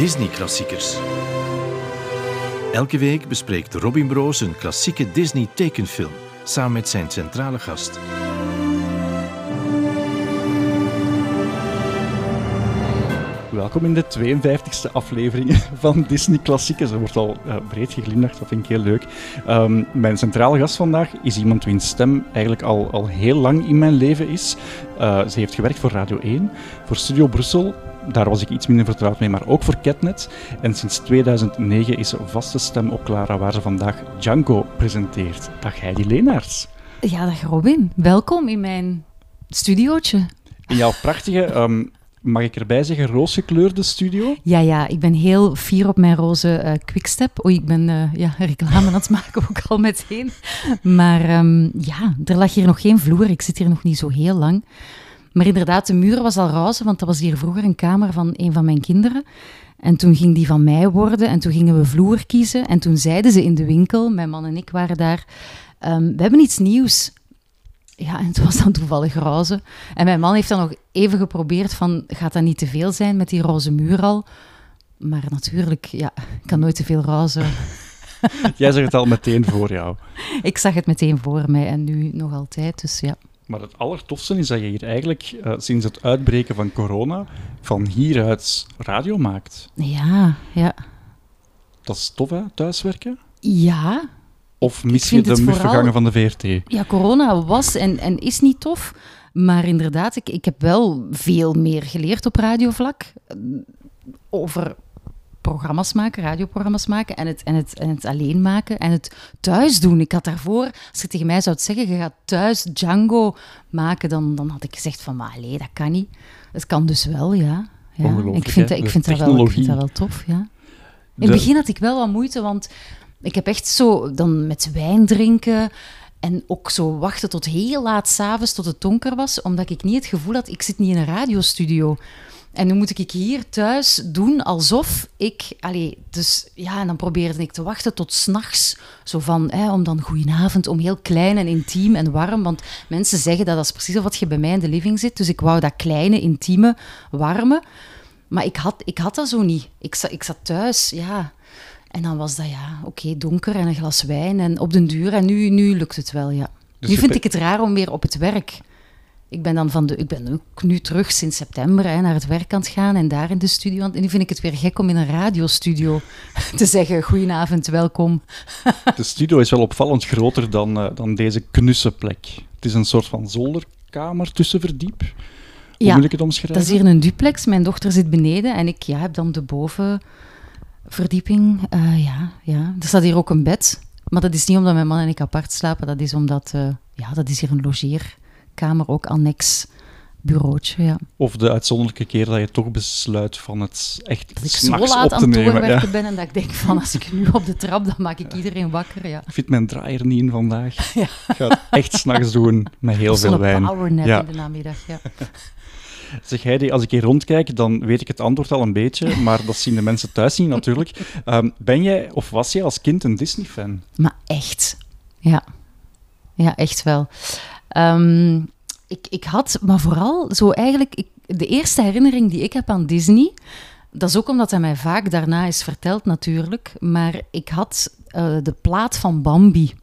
Disney-klassiekers. Elke week bespreekt Robin Broos een klassieke Disney-tekenfilm samen met zijn centrale gast. Welkom in de 52e aflevering van Disney Klassiekers. Er wordt al breed geglimlacht, dat vind ik heel leuk. Um, mijn centrale gast vandaag is iemand wiens stem eigenlijk al, al heel lang in mijn leven is. Uh, ze heeft gewerkt voor Radio 1, voor Studio Brussel. Daar was ik iets minder vertrouwd mee, maar ook voor Catnet. En sinds 2009 is ze vaste stem op Clara, waar ze vandaag Django presenteert. Dag Heidi Leenaerts. Ja, dag Robin. Welkom in mijn studiootje. In jouw prachtige um, mag ik erbij zeggen, roosgekleurde studio? Ja, ja, ik ben heel fier op mijn roze uh, quickstep. Oei, ik ben uh, ja, reclame aan het maken ook al meteen. Maar um, ja, er lag hier nog geen vloer. Ik zit hier nog niet zo heel lang. Maar inderdaad, de muur was al roze, want dat was hier vroeger een kamer van een van mijn kinderen. En toen ging die van mij worden en toen gingen we vloer kiezen. En toen zeiden ze in de winkel, mijn man en ik waren daar, um, we hebben iets nieuws. Ja, en het was dan toevallig roze. En mijn man heeft dan nog even geprobeerd van, gaat dat niet te veel zijn met die roze muur al? Maar natuurlijk, ja, ik kan nooit te veel roze. Jij zag het al meteen voor jou. Ik zag het meteen voor mij en nu nog altijd, dus ja. Maar het allertofste is dat je hier eigenlijk uh, sinds het uitbreken van corona van hieruit radio maakt. Ja, ja. Dat is tof, hè, thuiswerken? Ja, of mis je de muffelgangen van de VRT? Ja, corona was en, en is niet tof. Maar inderdaad, ik, ik heb wel veel meer geleerd op radiovlak. Eh, over programma's maken, radioprogramma's maken en het, en, het, en het alleen maken en het thuis doen. Ik had daarvoor, als je tegen mij zou zeggen, je gaat thuis Django maken, dan, dan had ik gezegd van, maar allee, dat kan niet. Het kan dus wel, ja. ja. Ik vind, dat, ik, vind dat wel, ik vind dat wel tof, ja. In het begin had ik wel wat moeite, want ik heb echt zo dan met wijn drinken en ook zo wachten tot heel laat s'avonds, tot het donker was, omdat ik niet het gevoel had, ik zit niet in een radiostudio. En nu moet ik hier thuis doen alsof ik... Allee, dus ja, en dan probeerde ik te wachten tot s'nachts. Zo van, hè, om dan goedenavond, om heel klein en intiem en warm. Want mensen zeggen dat dat is precies wat je bij mij in de living zit. Dus ik wou dat kleine, intieme, warme. Maar ik had, ik had dat zo niet. Ik zat, ik zat thuis, ja. En dan was dat ja, oké, donker en een glas wijn en op den duur. En nu, nu lukt het wel, ja. Dus nu vind ik het raar om weer op het werk. Ik ben dan van de, ik ben ook nu terug sinds september hè, naar het werk aan het gaan en daar in de studio. En nu vind ik het weer gek om in een radiostudio te zeggen: Goedenavond, welkom. De studio is wel opvallend groter dan, uh, dan deze knusse plek. Het is een soort van zolderkamer tussen verdiep. Hoe ja, moet ik het omschrijven? Dat is hier een duplex. Mijn dochter zit beneden en ik ja, heb dan de boven verdieping, uh, ja, ja. Er staat hier ook een bed. Maar dat is niet omdat mijn man en ik apart slapen. Dat is omdat, uh, ja, dat is hier een logeerkamer, ook annex bureautje, ja. Of de uitzonderlijke keer dat je toch besluit van het echt Dat ik zo laat aan het doorwerken ja. ben en dat ik denk van, als ik nu op de trap, dan maak ik iedereen wakker, ja. Ik vind mijn draaier niet in vandaag. Ja. Ik ga het echt s'nachts doen, met heel veel wijn. Een ja. in de namiddag, ja. Zeg Heidi, als ik hier rondkijk, dan weet ik het antwoord al een beetje, maar dat zien de mensen thuis niet natuurlijk. Um, ben jij of was jij als kind een Disney-fan? Maar echt, ja. Ja, echt wel. Um, ik, ik had, maar vooral zo eigenlijk, ik, de eerste herinnering die ik heb aan Disney, dat is ook omdat hij mij vaak daarna is verteld natuurlijk, maar ik had uh, de plaat van Bambi.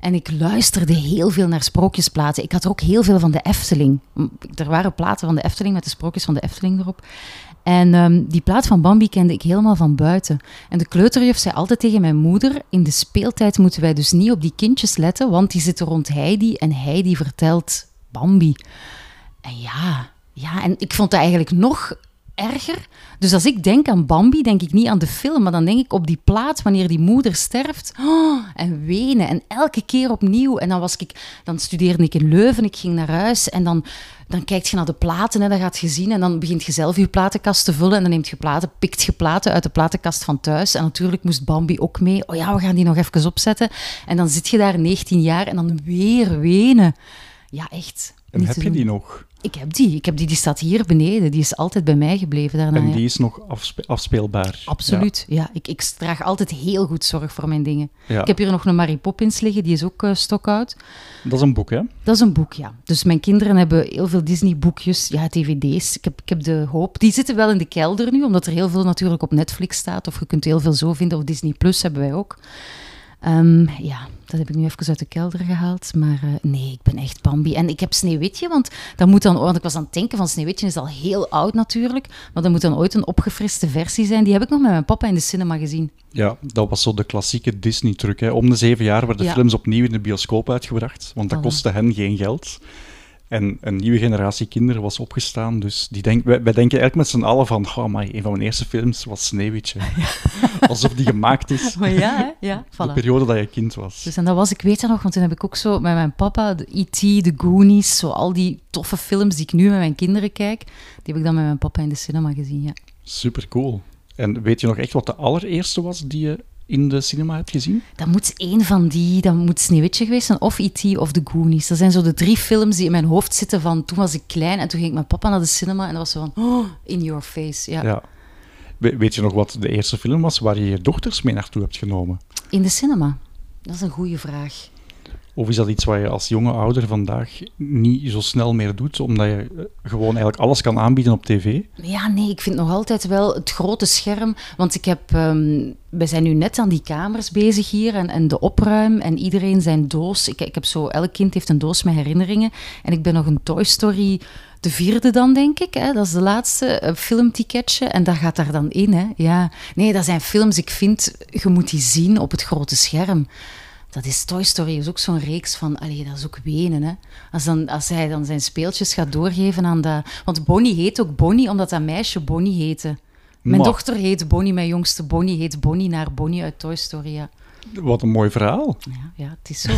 En ik luisterde heel veel naar sprookjesplaten. Ik had ook heel veel van de Efteling. Er waren platen van de Efteling met de sprookjes van de Efteling erop. En um, die plaat van Bambi kende ik helemaal van buiten. En de kleuterjuf zei altijd tegen mijn moeder: In de speeltijd moeten wij dus niet op die kindjes letten, want die zitten rond Heidi en Heidi vertelt Bambi. En ja, ja, en ik vond dat eigenlijk nog erger. Dus als ik denk aan Bambi, denk ik niet aan de film, maar dan denk ik op die plaats wanneer die moeder sterft. Oh, en wenen. En elke keer opnieuw. En dan, was ik, dan studeerde ik in Leuven, ik ging naar huis en dan, dan kijk je naar de platen en dan gaat je zien en dan begint je zelf je platenkast te vullen en dan neemt je platen, pikt je platen uit de platenkast van thuis. En natuurlijk moest Bambi ook mee. Oh ja, we gaan die nog even opzetten. En dan zit je daar 19 jaar en dan weer wenen. Ja, echt. En heb je die nog? Ik heb die. Ik heb die. Die staat hier beneden. Die is altijd bij mij gebleven daarna. En ja. die is nog afspe- afspeelbaar. Absoluut. Ja, ik, ik draag altijd heel goed zorg voor mijn dingen. Ja. Ik heb hier nog een Mary Poppins liggen. Die is ook eh, stokoud. Dat is een boek, hè? Dat is een boek, ja. Dus mijn kinderen hebben heel veel Disney-boekjes, ja, dvd's. Ik heb, ik heb de hoop. Die zitten wel in de kelder nu, omdat er heel veel natuurlijk op Netflix staat. Of je kunt heel veel zo vinden. Of Disney Plus hebben wij ook. Ehm, ja, dat heb ik nu even uit de kelder gehaald. Maar eh, nee, ik ben echt Bambi. En ik heb Sneeuwwitje, want dat moet dan... Want ik was aan het denken van Sneeuwwitje is al heel oud natuurlijk. Maar dat moet dan ooit een opgefriste versie zijn. Die heb ik nog met mijn papa in de cinema gezien. Ja, dat was zo de klassieke Disney-truc. Om de zeven jaar werden Ja. films opnieuw in de bioscoop uitgebracht, want dat Voilà. kostte hen geen geld. En een nieuwe generatie kinderen was opgestaan, dus die denk, wij, wij denken eigenlijk met z'n allen van, oh maar een van mijn eerste films was Sneeuwwitje. Alsof die gemaakt is Maar ja, hè? Ja, de periode dat je kind was. Dus en dat was, ik weet dat nog, want toen heb ik ook zo met mijn papa, de E.T., de Goonies, zo al die toffe films die ik nu met mijn kinderen kijk, die heb ik dan met mijn papa in de cinema gezien, ja. Super cool. En weet je nog echt wat de allereerste was die je in de cinema hebt gezien? Dat moet één van die, dat moet Sneeuwwitje geweest zijn, of E.T. of de Goonies. Dat zijn zo de drie films die in mijn hoofd zitten van toen was ik klein en toen ging ik met papa naar de cinema en dat was zo van, oh, in your face, ja. Ja. We- Weet je nog wat de eerste film was waar je je dochters mee naartoe hebt genomen? In de cinema? Dat is een goede vraag. Of is dat iets wat je als jonge ouder vandaag niet zo snel meer doet, omdat je eh, gewoon eigenlijk alles kan aanbieden op tv? Ja, nee, ik vind nog altijd wel het grote scherm. Want ik heb, ehm, we zijn nu net aan die kamers bezig hier en, en de opruim en iedereen zijn doos. Ik, ik heb zo, elk kind heeft een doos met herinneringen. En ik ben nog een Toy Story, de vierde dan, denk ik. Hè? Dat is de laatste eh, filmticketje. En dat gaat daar dan in, hè. Ja. Nee, dat zijn films, ik vind, je moet die zien op het grote scherm. Dat is Toy Story, is ook zo'n reeks van, allee, dat is ook wenen, hè. Als, dan, als hij dan zijn speeltjes gaat doorgeven aan dat... Want Bonnie heet ook Bonnie, omdat dat meisje Bonnie heette. Mijn Maar- dochter heet Bonnie, mijn jongste Bonnie heet Bonnie naar Bonnie uit Toy Story, ja. Wat een mooi verhaal. Ja, ja het is zo.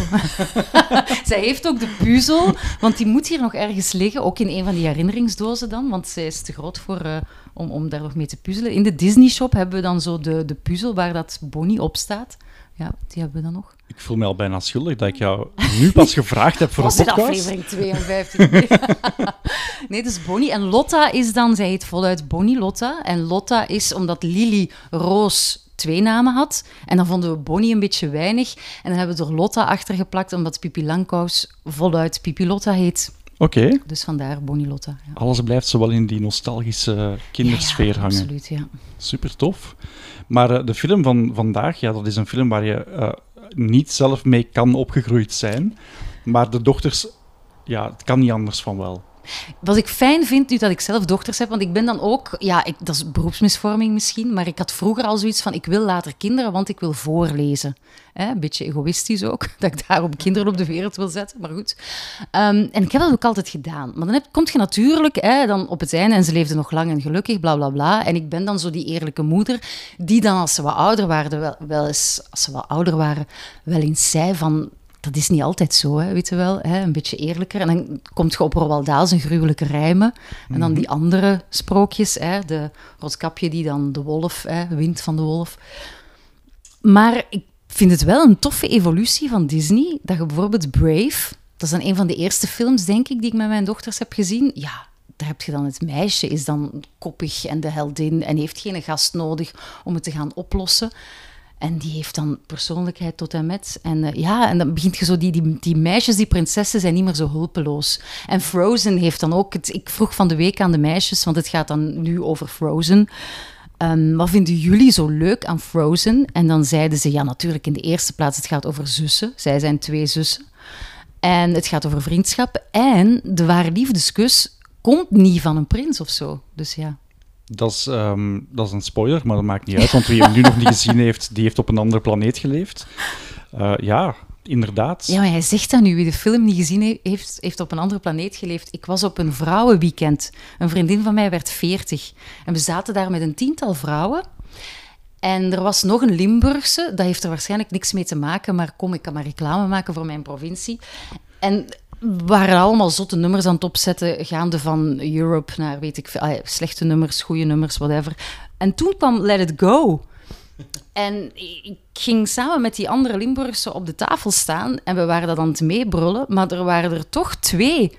zij heeft ook de puzzel, want die moet hier nog ergens liggen, ook in een van die herinneringsdozen dan, want zij is te groot voor, eh, om, om daar nog mee te puzzelen. In de Disney Shop hebben we dan zo de, de puzzel waar dat Bonnie op staat. Ja, die hebben we dan nog. Ik voel me al bijna schuldig dat ik jou nu pas gevraagd heb voor Was een podcast. aflevering 52? nee, dus Bonnie. En Lotta is dan, zij heet voluit Bonnie Lotta. En Lotta is omdat Lily Roos twee namen had. En dan vonden we Bonnie een beetje weinig. En dan hebben we er Lotta achter geplakt, omdat Pipi Langkous voluit Pipi Lotta heet. Oké, Dus vandaar Bonnie Lotta. Ja. alles blijft zo wel in die nostalgische kindersfeer Ja, ja, hangen. Absoluut, ja. Super tof. Maar eh, de film van vandaag, ja, dat is een film waar je eh, niet zelf mee kan opgegroeid zijn. Maar de dochters, ja, het kan niet anders van wel. Wat ik fijn vind nu dat ik zelf dochters heb, want ik ben dan ook, ja, ik, dat is beroepsmisvorming misschien, maar ik had vroeger al zoiets van, ik wil later kinderen, want ik wil voorlezen. Hè, een beetje egoïstisch ook, dat ik daarom kinderen op de wereld wil zetten, maar goed. Ehm, en ik heb dat ook altijd gedaan. Maar dan heb, kom je natuurlijk hè, dan op het einde, en ze leefden nog lang en gelukkig, bla bla bla. En ik ben dan zo die eerlijke moeder, die dan als ze wat ouder waren, wel, wel eens, als ze wat ouder waren, wel eens zei van, dat is niet altijd zo, hè, weet je wel. Hè? Een beetje eerlijker. En dan komt je op Roald Dahl zijn gruwelijke rijmen. En dan die andere sprookjes. Hè? De roodkapje die dan de wolf hè, wint van de wolf. Maar ik vind het wel een toffe evolutie van Disney. Dat je bijvoorbeeld Brave... Dat is dan een van de eerste films, denk ik, die ik met mijn dochters heb gezien. Ja, daar heb je dan het meisje, is dan koppig en de heldin en heeft geen gast nodig om het te gaan oplossen. En die heeft dan persoonlijkheid tot en met. En eh, ja, en dan begint je zo, die, die, meisjes, die prinsessen zijn niet meer zo hulpeloos. En Frozen heeft dan ook, het, ik vroeg van de week aan de meisjes, want het gaat dan nu over Frozen. Ehm, wat vinden jullie zo leuk aan Frozen? En dan zeiden ze, ja natuurlijk in de eerste plaats, het gaat over zussen. Zij zijn twee zussen. En het gaat over vriendschap. En de ware liefdeskus komt niet van een prins of zo. Dus ja. Dat is, ehm, dat is een spoiler, maar dat maakt niet uit, want wie hem nu nog niet gezien heeft, die heeft op een andere planeet geleefd. Eh, ja, inderdaad. Ja, maar hij zegt dat nu. Wie de film niet gezien he- heeft, heeft op een andere planeet geleefd. Ik was op een vrouwenweekend. Een vriendin van mij werd 40. En we zaten daar met een tiental vrouwen. En er was nog een Limburgse. Dat heeft er waarschijnlijk niks mee te maken. Maar kom, ik kan maar reclame maken voor mijn provincie. En waren allemaal zotte nummers aan het opzetten. Gaande van Europe naar, weet ik veel, ah slechte nummers, goede nummers, whatever. En toen kwam Let It Go. En ik ging samen met die andere Limburgse op de tafel staan en we waren dat aan het meebrullen, maar er waren er toch twee,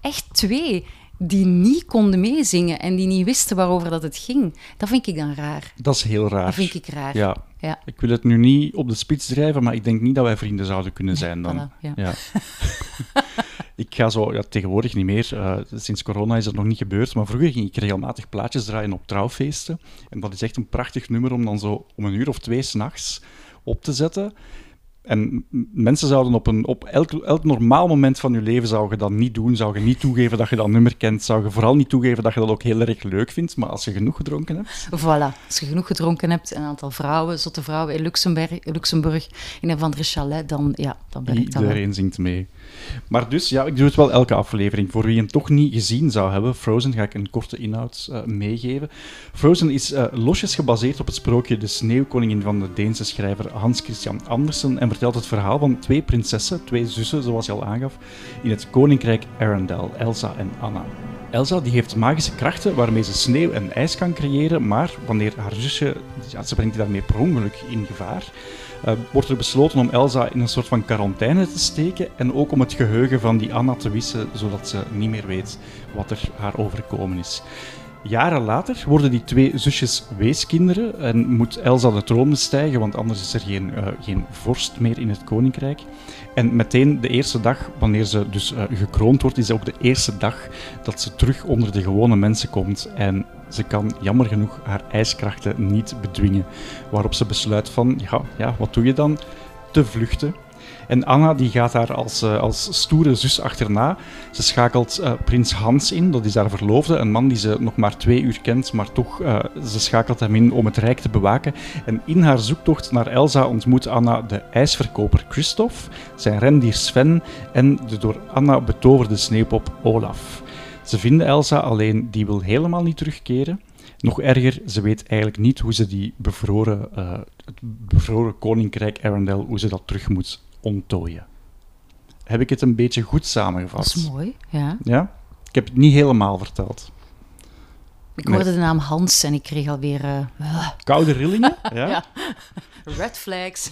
echt twee, die niet konden meezingen en die niet wisten waarover dat het ging. Dat vind ik dan raar. Dat is heel raar. Dat vind ik raar. Ja. Ja. Ik wil het nu niet op de spits drijven, maar ik denk niet dat wij vrienden zouden kunnen zijn dan. Voilà, ja. Ja. ik ga zo, ja, tegenwoordig niet meer, eh, sinds corona is dat nog niet gebeurd, maar vroeger ging ik regelmatig plaatjes draaien op trouwfeesten. En dat is echt een prachtig nummer om dan zo om een uur of twee s'nachts op te zetten. En mensen zouden op, een, op elk, elk normaal moment van je leven zou je dat niet doen, zou je niet toegeven dat je dat nummer kent, zou je vooral niet toegeven dat je dat ook heel erg leuk vindt, maar als je genoeg gedronken hebt, Voilà, als je genoeg gedronken hebt, een aantal vrouwen, zotte vrouwen in Luxemburg, Luxemburg in een of andere chalet, dan, ja, dan ben ik dat wel. Iedereen zingt mee. Maar dus, ja, ik doe het wel elke aflevering. Voor wie hem toch niet gezien zou hebben, Frozen, ga ik een korte inhoud eh, meegeven. Frozen is eh, losjes gebaseerd op het sprookje De Sneeuwkoningin van de Deense schrijver Hans Christian Andersen en vertelt het verhaal van twee prinsessen, twee zussen, zoals je al aangaf, in het koninkrijk Arendelle, Elsa en Anna. Elsa die heeft magische krachten waarmee ze sneeuw en ijs kan creëren, maar wanneer haar zusje, ja, ze brengt die daarmee per ongeluk in gevaar, eh, wordt er besloten om Elsa in een soort van quarantaine te steken en ook om het geheugen van die Anna te wissen, zodat ze niet meer weet wat er haar overkomen is. Jaren later worden die twee zusjes weeskinderen en moet Elsa de troon bestijgen, want anders is er geen, eh, geen vorst meer in het koninkrijk. En meteen de eerste dag, wanneer ze dus eh, gekroond wordt, is ook de eerste dag dat ze terug onder de gewone mensen komt. En ze kan jammer genoeg haar ijskrachten niet bedwingen. Waarop ze besluit van, ja, ja wat doe je dan? Te vluchten. En Anna die gaat daar als, eh, als stoere zus achterna. Ze schakelt eh, prins Hans in, dat is haar verloofde, een man die ze nog maar twee uur kent, maar toch, eh, ze schakelt hem in om het rijk te bewaken. En in haar zoektocht naar Elsa ontmoet Anna de ijsverkoper Christophe, zijn rendier Sven en de door Anna betoverde sneeuwpop Olaf. Ze vinden Elsa, alleen die wil helemaal niet terugkeren. Nog erger, ze weet eigenlijk niet hoe ze die bevroren, eh, het bevroren koninkrijk Arendelle, hoe ze dat terug moet onttooien. Heb ik het een beetje goed samengevat? Dat is mooi, ja. Ja? Ik heb het niet helemaal verteld. Ik Nee. hoorde de naam Hans en ik kreeg alweer eh, Koude rillingen? Ja? Ja. red flags.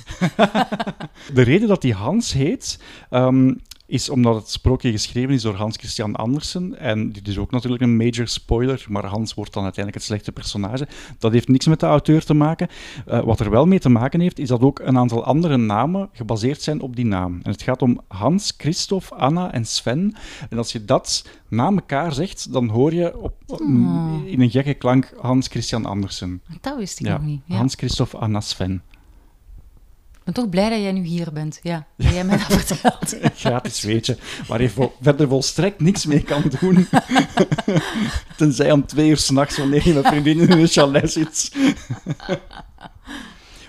De reden dat hij Hans heet, ehm, is omdat het sprookje geschreven is door Hans Christian Andersen. En dit is ook natuurlijk een major spoiler, maar Hans wordt dan uiteindelijk het slechte personage. Dat heeft niks met de auteur te maken. Eh, wat er wel mee te maken heeft, is dat ook een aantal andere namen gebaseerd zijn op die naam. En het gaat om Hans, Christophe, Anna en Sven. En als je dat na elkaar zegt, dan hoor je op, in een gekke klank Hans Christian Andersen. Dat wist ik Ja, nog niet. Ja. Hans, Christophe, Anna, Sven. Ben toch blij dat jij nu hier bent. Ja, dat jij mij dat vertelt. gratis weetje, waar je verder volstrekt niks mee kan doen. Tenzij om twee uur s'nachts, wanneer je met vriendinnen in een chalet zit.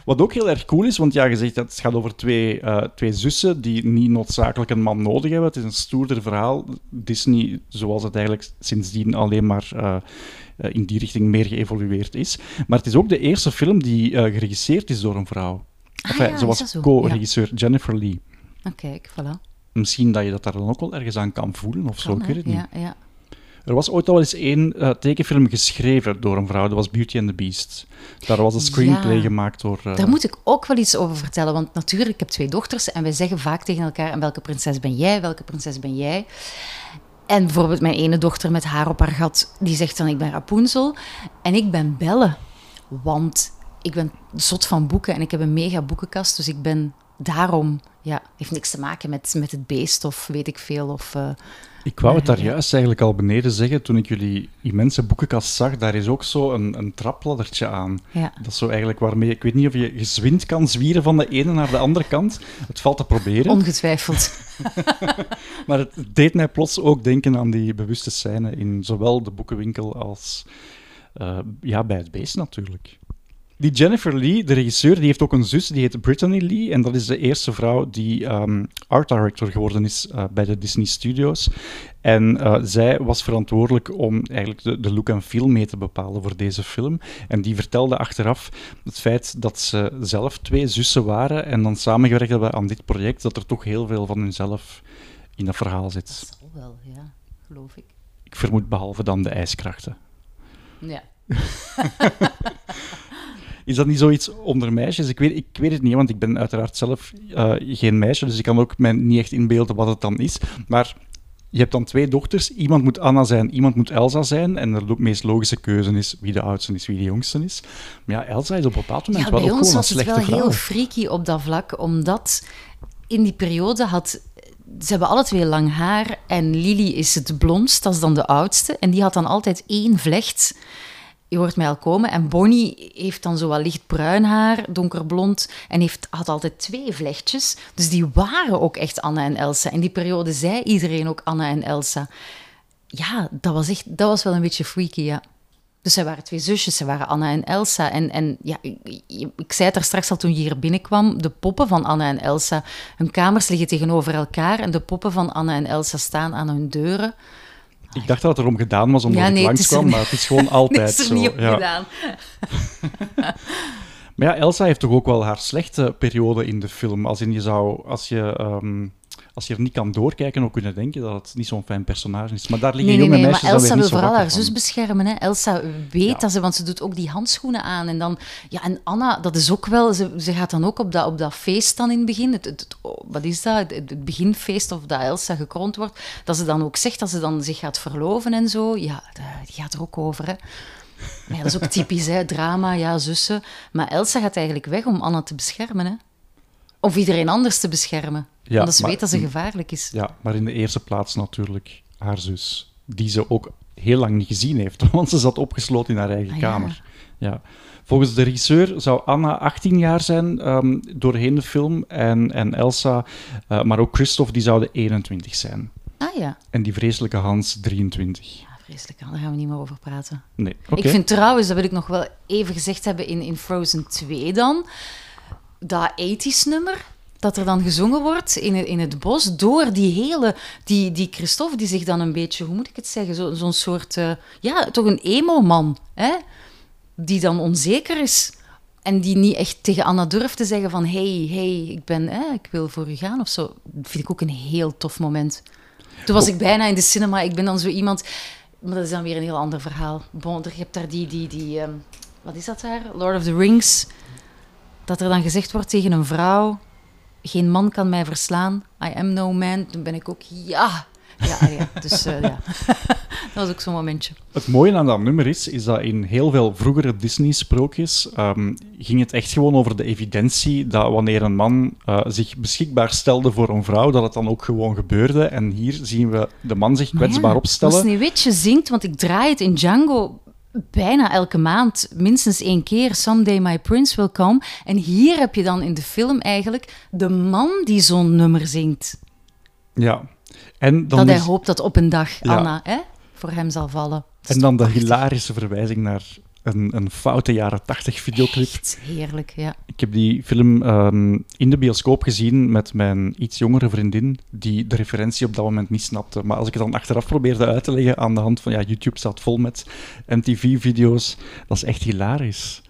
Wat ook heel erg cool is, want ja, je zegt dat het gaat over twee, eh, twee zussen die niet noodzakelijk een man nodig hebben. Het is een stoerder verhaal. Disney, zoals het eigenlijk sindsdien alleen maar eh, eh, in die richting meer geëvolueerd is. Maar het is ook de eerste film die eh, geregisseerd is door een vrouw. Ah Enfin, ja, is zoals zo? co-regisseur Jennifer Lee. Nou, kijk, voilà. Misschien dat je dat daar dan ook wel ergens aan kan voelen of zo, ik weet het niet. Ja, ja. Er was ooit al eens één eh, tekenfilm geschreven door een vrouw, dat was Beauty and the Beast. Daar was een screenplay Ja. gemaakt door... eh, Daar moet ik ook wel iets over vertellen, want natuurlijk, ik heb twee dochters en wij zeggen vaak tegen elkaar, en welke prinses ben jij, welke prinses ben jij? En bijvoorbeeld mijn ene dochter met haar op haar gat, die zegt dan, ik ben Rapunzel. En ik ben Belle, want ik ben zot van boeken en ik heb een mega boekenkast, dus ik ben daarom... Ja, heeft niks te maken met, met het beest of weet ik veel. Of, eh, Ik wou het daar Ja. juist eigenlijk al beneden zeggen, toen ik jullie immense boekenkast zag. Daar is ook zo een, een trapladdertje aan. ja. Dat is zo eigenlijk waarmee... Ik weet niet of je gezwind kan zwieren van de ene naar de andere kant. Het valt te proberen. Ongetwijfeld. Maar het deed mij plots ook denken aan die bewuste scène in zowel de boekenwinkel als eh, ja, bij het beest natuurlijk. Die Jennifer Lee, de regisseur, die heeft ook een zus, die heet Brittany Lee. En dat is de eerste vrouw die ehm, art director geworden is eh, bij de Disney Studios. En eh, zij was verantwoordelijk om eigenlijk de, de look en feel mee te bepalen voor deze film. En die vertelde achteraf het feit dat ze zelf twee zussen waren en dan samengewerkt hebben aan dit project, dat er toch heel veel van hunzelf in dat verhaal zit. Dat zal wel, ja, geloof ik. Ik vermoed behalve dan de ijskrachten. Ja. Is dat niet zoiets onder meisjes? Ik weet, ik weet het niet, want ik ben uiteraard zelf eh, geen meisje, dus ik kan ook mij niet echt inbeelden wat het dan is. Maar je hebt dan twee dochters. Iemand moet Anna zijn, iemand moet Elsa zijn. En de meest logische keuze is wie de oudste is, wie de jongste is. Maar ja, Elsa is op een bepaald moment Ja, wel bij ook ons gewoon een was het slechte wel vrouw. heel freaky op dat vlak, omdat in die periode had... Ze hebben alle twee lang haar en Lily is het blondst, dat is dan de oudste. En die had dan altijd één vlecht. Je hoort mij al komen. En Bonnie heeft dan zo wat lichtbruin haar, donkerblond. En heeft, had altijd twee vlechtjes. Dus die waren ook echt Anna en Elsa. In die periode zei iedereen ook Anna en Elsa. Ja, dat was, echt, dat was wel een beetje freaky, ja. Dus zij waren twee zusjes, zij waren Anna en Elsa. En, en ja, ik, ik zei het er straks al toen je hier binnenkwam, de poppen van Anna en Elsa, hun kamers liggen tegenover elkaar en de poppen van Anna en Elsa staan aan hun deuren. Ik dacht dat het erom gedaan was omdat Ja, ik nee, het is langskwam, er- maar het is gewoon altijd is er zo. niet op ja. gedaan. Maar ja, Elsa heeft toch ook wel haar slechte periode in de film. Als, in je, zou, als, je, ehm, als je er niet kan doorkijken, ook kunnen denken dat het niet zo'n fijn personage is. Maar daar liggen Nee, nee, jonge nee, maar meisjes dan weer Elsa wil vooral haar zus beschermen. Hè. Elsa weet Ja. dat ze, want ze doet ook die handschoenen aan. En dan, ja, en Anna, dat is ook wel, ze, ze gaat dan ook op dat, op dat feest dan in het begin. Het, het, het- oh, wat is dat? Het, het beginfeest of dat Elsa gekroond wordt. Dat ze dan ook zegt dat ze dan zich gaat verloven en zo. Ja, die gaat er ook over, hè. Maar ja, dat is ook typisch, hè. Drama, ja, zussen. Maar Elsa gaat eigenlijk weg om Anna te beschermen, hè. Of iedereen anders te beschermen. Ja, omdat ze maar- weet dat ze gevaarlijk is. Ja, maar in de eerste plaats natuurlijk haar zus, die ze ook heel lang niet gezien heeft, want ze zat opgesloten in haar eigen Ah, kamer. Ja. Volgens de regisseur zou Anna 18 jaar zijn ehm, doorheen de film en, en Elsa, eh, maar ook Christophe, die zouden 21 zijn. Ah ja. En die vreselijke Hans 23. Ja, vreselijk. Daar gaan we niet meer over praten. Nee. Ik vind trouwens, dat wil ik nog wel even gezegd hebben in, in Frozen 2 dan, dat 80s nummer dat er dan gezongen wordt in, het- in het bos door die hele, die, die Christophe die zich dan een beetje, hoe moet ik het zeggen, zo- zo'n soort, eh, ja, toch een emo-man, hè, die dan onzeker is. En die niet echt tegen Anna durft te zeggen van, hey, hey, ik ben, hè, ik wil voor u gaan of zo. Dat vind ik ook een heel tof moment. Toen was ik bijna in de cinema. Ik ben dan zo iemand... Maar dat is dan weer een heel ander verhaal. Bon, je hebt daar die... die, die ehm, wat is dat daar? Lord of the Rings. Dat er dan gezegd wordt tegen een vrouw... Geen man kan mij verslaan. I am no man. Toen ben ik ook... Ja! Ja, ah ja. Dus eh, ja. dat was ook zo'n momentje. Het mooie aan dat nummer is, is dat in heel veel vroegere Disney-sprookjes ehm, ging het echt gewoon over de evidentie dat wanneer een man eh, zich beschikbaar stelde voor een vrouw, dat het dan ook gewoon gebeurde. En hier zien we de man zich kwetsbaar ja, opstellen. Als Sneeuwwitje zingt, want ik draai het in Django bijna elke maand, minstens één keer, Someday My Prince Will Come. En hier heb je dan in de film eigenlijk de man die zo'n nummer zingt. Ja. En dan, dat hij is- hoopt dat op een dag Ja. Anna hè, voor hem zal vallen. En dan de hilarische verwijzing naar een, een foute jaren tachtig videoclip. Echt heerlijk, ja. Ik heb die film ehm, in de bioscoop gezien met mijn iets jongere vriendin, die de referentie op dat moment niet snapte. Maar als ik het dan achteraf probeerde uit te leggen aan de hand van, ja, YouTube staat vol met MTV-video's, dat is echt hilarisch.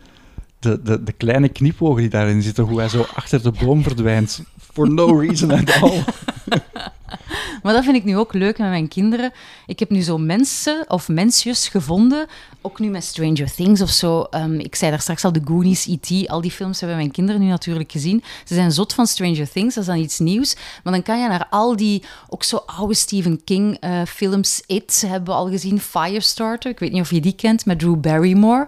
De, de, de kleine knipogen die daarin zitten, hoe hij zo achter de boom verdwijnt. For no reason at all. Maar dat vind ik nu ook leuk met mijn kinderen. Ik heb nu zo mensen of mensjes gevonden, ook nu met Stranger Things of zo. Ehm, ik zei daar straks al, de Goonies, E.T., al die films hebben mijn kinderen nu natuurlijk gezien. Ze zijn zot van Stranger Things, dat is dan iets nieuws. Maar dan kan je naar al die, ook zo oude Stephen King eh, films, It hebben we al gezien, Firestarter, ik weet niet of je die kent, met Drew Barrymore.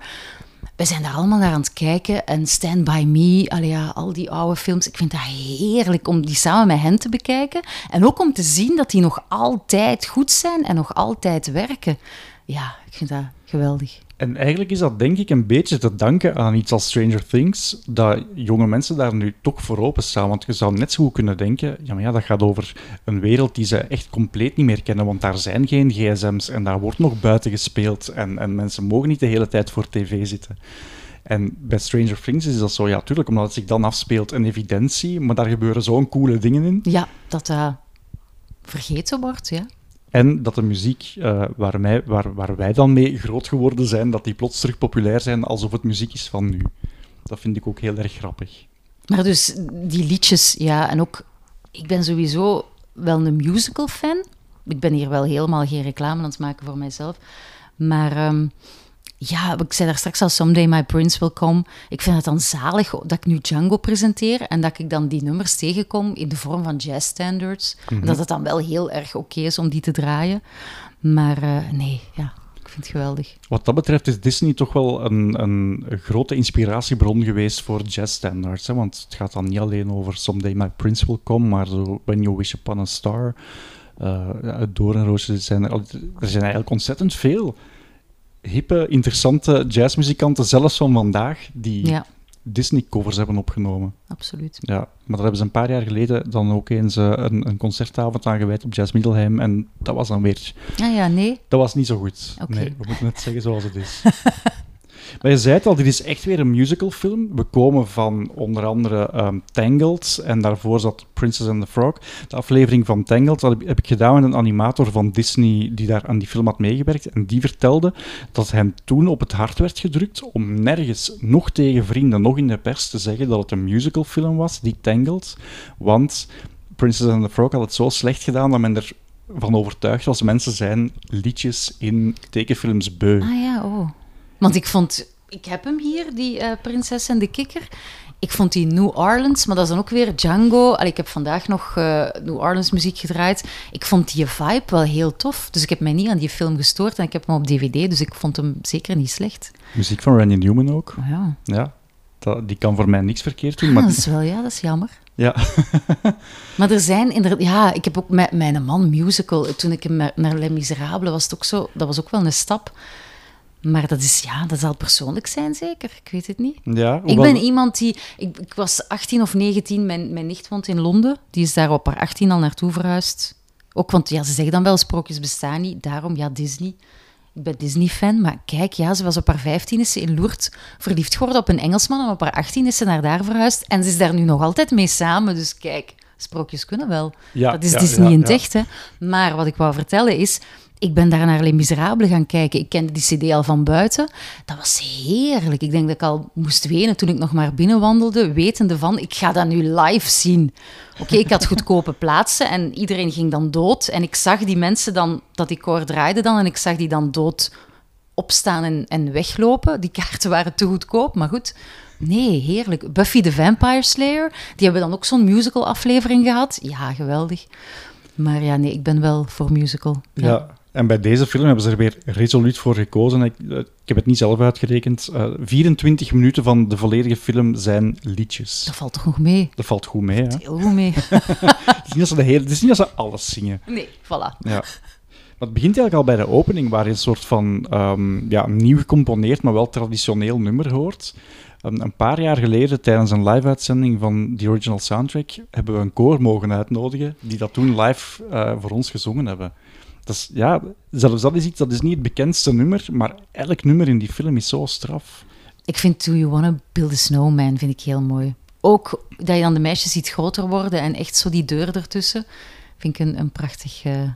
We zijn daar allemaal naar aan het kijken. En Stand By Me, allee, ja, al die oude films. Ik vind dat heerlijk om die samen met hen te bekijken. En ook om te zien dat die nog altijd goed zijn en nog altijd werken. Ja, ik vind dat geweldig. En eigenlijk is dat denk ik een beetje te danken aan iets als Stranger Things, dat jonge mensen daar nu toch voor openstaan. Want je zou net zo goed kunnen denken, ja maar ja, dat gaat over een wereld die ze echt compleet niet meer kennen, want daar zijn geen gsm's en daar wordt nog buiten gespeeld en, en mensen mogen niet de hele tijd voor tv zitten. En bij Stranger Things is dat zo, ja, tuurlijk, omdat het zich dan afspeelt, een evidentie, maar daar gebeuren zo'n coole dingen in. Ja, dat dat vergeten wordt, ja. En dat de muziek eh, waar, waar, waar wij dan mee groot geworden zijn, dat die plots terug populair zijn alsof het muziek is van nu. Dat vind ik ook heel erg grappig. Maar dus die liedjes, ja, en ook... Ik ben sowieso wel een musical-fan. Ik ben hier wel helemaal geen reclame aan het maken voor mijzelf. Maar ehm, ja, ik zei daar straks al, Someday My Prince Will Come. Ik vind het dan zalig dat ik nu Django presenteer en dat ik dan die nummers tegenkom in de vorm van jazz standards. En dat het dan wel heel erg oké is om die te draaien. Maar eh, nee, ja, ik vind het geweldig. Wat dat betreft is Disney toch wel een, een grote inspiratiebron geweest voor jazzstandards. Hè? Want het gaat dan niet alleen over Someday My Prince Will Come, maar zo When You Wish Upon a Star, uh, het Doornroosje. Zijn er, er zijn eigenlijk ontzettend veel hippe, interessante jazzmuzikanten, zelfs van vandaag, die Ja, Disney-covers hebben opgenomen. absoluut. Ja, maar daar hebben ze een paar jaar geleden dan ook eens eh, een, een concertavond aan gewijd op Jazz Middelheim. En dat was dan weer... Ah ja, nee. Dat was niet zo goed. Oké. Nee, we moeten het zeggen zoals het is. maar je zei het al, dit is echt weer een musicalfilm. We komen van onder andere ehm, Tangled en daarvoor zat Princess and the Frog. De aflevering van Tangled dat heb ik gedaan met een animator van Disney die daar aan die film had meegewerkt. En die vertelde dat hem toen op het hart werd gedrukt om nergens, nog tegen vrienden, nog in de pers, te zeggen dat het een musicalfilm was, die Tangled. Want Princess and the Frog had het zo slecht gedaan dat men er van overtuigd was. Mensen zijn liedjes in tekenfilms beu. Ah ja, oh. Want ik vond... Ik heb hem hier, die eh, Prinses en de Kikker. Ik vond die New Orleans, maar dat is dan ook weer Django. Allee, ik heb vandaag nog eh, New Orleans muziek gedraaid. Ik vond die vibe wel heel tof. Dus ik heb mij niet aan die film gestoord en ik heb hem op DVD, dus ik vond hem zeker niet slecht. Muziek van Randy Newman ook. Oh ja. Ja, dat, die kan voor mij niks verkeerd doen. Ah, Maar dat is wel, ja, dat is jammer. ja, Maar er zijn inderdaad... Ja, ik heb ook met mijn man musical... Toen ik hem naar naar Les Miserables was het ook zo... Dat was ook wel een stap. Maar dat is, ja, dat zal persoonlijk zijn, zeker. Ik weet het niet. ja Ik ben iemand die... Ik, ik was 18 of 19, mijn, mijn nicht woont in Londen. Die is daar op haar 18 al naartoe verhuisd. Ook, want ja, ze zeggen dan wel, sprookjes bestaan niet. Daarom, ja, Disney. Ik ben Disney-fan, maar kijk, ja, ze was op haar 15 is ze in Lourdes verliefd geworden op een Engelsman. En op haar 18 is ze naar daar verhuisd. En ze is daar nu nog altijd mee samen. Dus kijk, sprookjes kunnen wel. Ja, dat is ja, Disney ja, in het echt, hè. Maar wat ik wou vertellen is... Ik ben daar naar Les gaan kijken. Ik kende die cd al van buiten. Dat was heerlijk. Ik denk dat ik al moest wenen toen ik nog maar binnenwandelde, wetende van, ik ga dat nu live zien. Oké, ik had goedkope plaatsen en iedereen ging dan dood. En ik zag die mensen dan, dat die koor draaide dan, en ik zag die dan dood opstaan en, en weglopen. Die kaarten waren te goedkoop, maar goed. Nee, heerlijk. Buffy the Vampire Slayer, die hebben dan ook zo'n musical aflevering gehad. Ja, geweldig. Maar ja, nee, ik ben wel voor musical. Ja. En bij deze film hebben ze er weer resoluut voor gekozen. Ik, eh, ik heb het niet zelf uitgerekend. Eh, 24 minuten van de volledige film zijn liedjes. Dat valt nog mee? Dat valt goed mee, hè? Heel goed mee. Het is niet dat ze, de hele, het is niet dat ze alles zingen. Nee, voilà. Ja. Maar het begint eigenlijk al bij de opening, waar je een soort van ehm, ja, nieuw gecomponeerd, maar wel traditioneel nummer hoort. Een, een paar jaar geleden, tijdens een live-uitzending van die original soundtrack, hebben we een koor mogen uitnodigen, die dat toen live eh, voor ons gezongen hebben. Dat is, ja, zelfs dat is iets, dat is niet het bekendste nummer, maar elk nummer in die film is zo straf. Ik vind Do You Wanna Build a Snowman vind ik heel mooi. Ook dat je dan de meisjes ziet groter worden en echt zo die deur ertussen, vind ik een, een prachtig... eh, Dus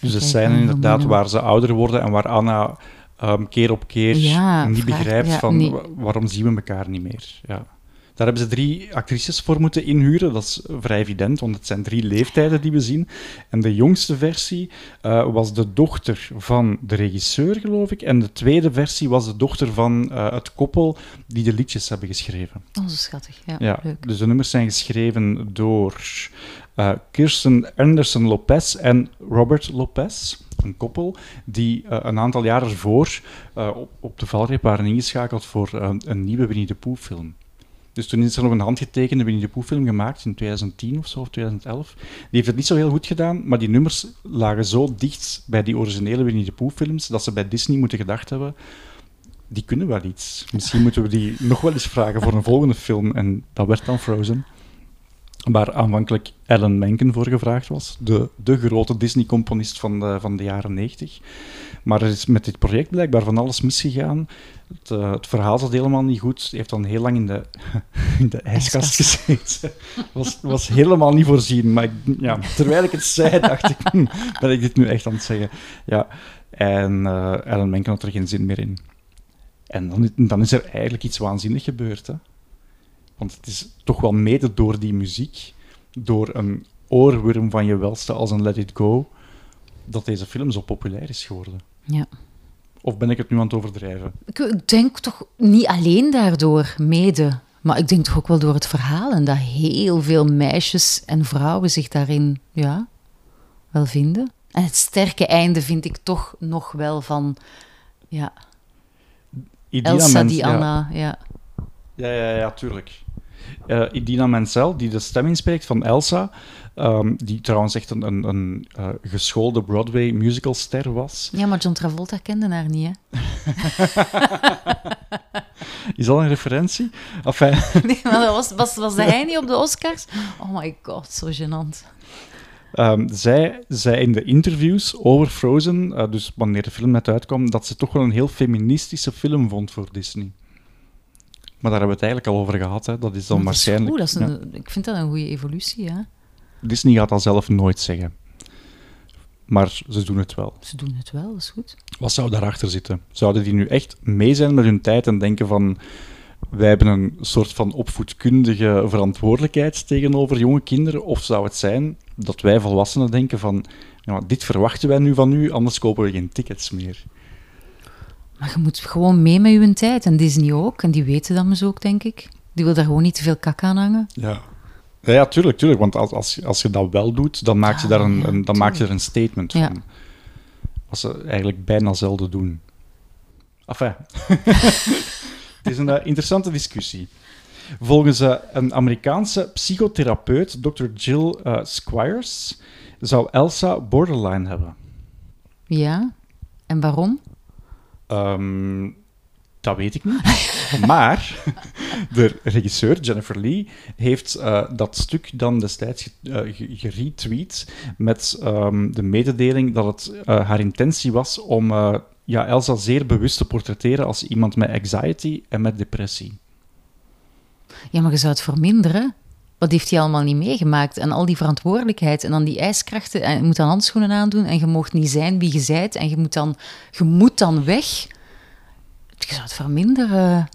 eigenlijk zijn inderdaad waar ze ouder worden en waar Anna ehm, keer op keer Ja, niet vraag- begrijpt ja, van nee. waarom zien we elkaar niet meer. Ja. Daar hebben ze drie actrices voor moeten inhuren. Dat is vrij evident, want het zijn drie leeftijden die we zien. En de jongste versie eh, was de dochter van de regisseur, geloof ik. En de tweede versie was de dochter van eh, het koppel die de liedjes hebben geschreven. Oh, zo schattig. Ja, Ja, leuk. dus de nummers zijn geschreven door eh, Kirsten Anderson Lopez en Robert Lopez. Een koppel die een aantal jaar ervoor eh, op, op de valreep waren ingeschakeld voor een nieuwe Winnie de Pooh film. Dus toen is er nog een handgetekende Winnie de Pooh film gemaakt in 2010 of zo, of 2011. Die heeft het niet zo heel goed gedaan, maar die nummers lagen zo dicht bij die originele Winnie de Pooh films dat ze bij Disney moeten gedacht hebben die kunnen wel iets. Misschien moeten we die nog wel eens vragen voor een volgende film. En dat werd dan Frozen. Waar aanvankelijk Alan Menken voor gevraagd was. De, de grote Disney-componist van de, van de jaren 90. Maar er is met dit project blijkbaar van alles misgegaan. Het, eh, het verhaal zat helemaal niet goed. Hij heeft dan heel lang in de, in de ijskast gezeten. was, was helemaal niet voorzien. Maar ik, ja, terwijl ik het zei, dacht ik, hm, ben ik dit nu echt aan het zeggen? Ja. En eh Alan Menken had er geen zin meer in. En dan, is- dan is er eigenlijk iets waanzinnig gebeurd. Hè? Want het is toch wel mede door die muziek, door een oorworm van je welste als een Let It Go, dat deze film zo populair is geworden. Ja. Of ben ik het nu aan het overdrijven? Ik, denk toch niet alleen daardoor, mede. Maar ik denk toch ook wel door het verhaal. En dat heel veel meisjes en vrouwen zich daarin ja, wel vinden. En het sterke einde vind ik toch nog wel van... Ja, Elsa Mens- die ja. Anna, ja. Ja, ja, ja, tuurlijk. Eh, Idina Menzel, die de stem inspreekt van Elsa, ehm, die trouwens echt een, een, een eh, geschoolde Broadway musicalster was. Ja, maar John Travolta kende haar niet, hè? Is dat een referentie? Enfin, Nee, maar dat was, was, was hij niet op de Oscars? Oh my god, zo gênant. Ehm, zij zei in de interviews over Frozen, eh, dus wanneer de film net uitkwam, dat ze toch wel een heel feministische film vond voor Disney. Maar daar hebben we het eigenlijk al over gehad. Hè. Dat is dan is waarschijnlijk. goed, dat is ja. een, Ik vind dat een goede evolutie, ja. Disney gaat dat zelf nooit zeggen. Maar ze doen het wel. Ze doen het wel, dat is goed. Wat zou daarachter zitten? Zouden die nu echt mee zijn met hun tijd en denken van wij hebben een soort van opvoedkundige verantwoordelijkheid tegenover jonge kinderen? Of zou het zijn dat wij volwassenen denken van ja, dit verwachten wij nu van u, anders kopen we geen tickets meer? Maar je moet gewoon mee met je tijd. En Disney ook. En die weten dat dus ook, denk ik. Die wil daar gewoon niet te veel kak aan hangen. Ja. Ja, ja, tuurlijk, tuurlijk. Want als, als, als je dat wel doet, dan maak je, daar een, dan maak je er een statement Ja. van. Wat ze eigenlijk bijna zelden doen. Enfin. Het is een eh, interessante discussie. Volgens eh, een Amerikaanse psychotherapeut, Dr. Jill eh, Squires, zou Elsa borderline hebben. Ja. En waarom? Ehm, dat weet ik niet. maar de regisseur, Jennifer Lee, heeft eh, dat stuk dan destijds eh, ge- geretweet met ehm, de mededeling dat het eh, haar intentie was om eh, ja, Elsa zeer bewust te portretteren als iemand met anxiety en met depressie. Ja, maar je zou het verminderen. Wat heeft hij allemaal niet meegemaakt? En al die verantwoordelijkheid en dan die ijskrachten. En je moet dan handschoenen aandoen en je mocht niet zijn wie je zijt. En je moet dan, je moet dan weg. Je zou het verminderen.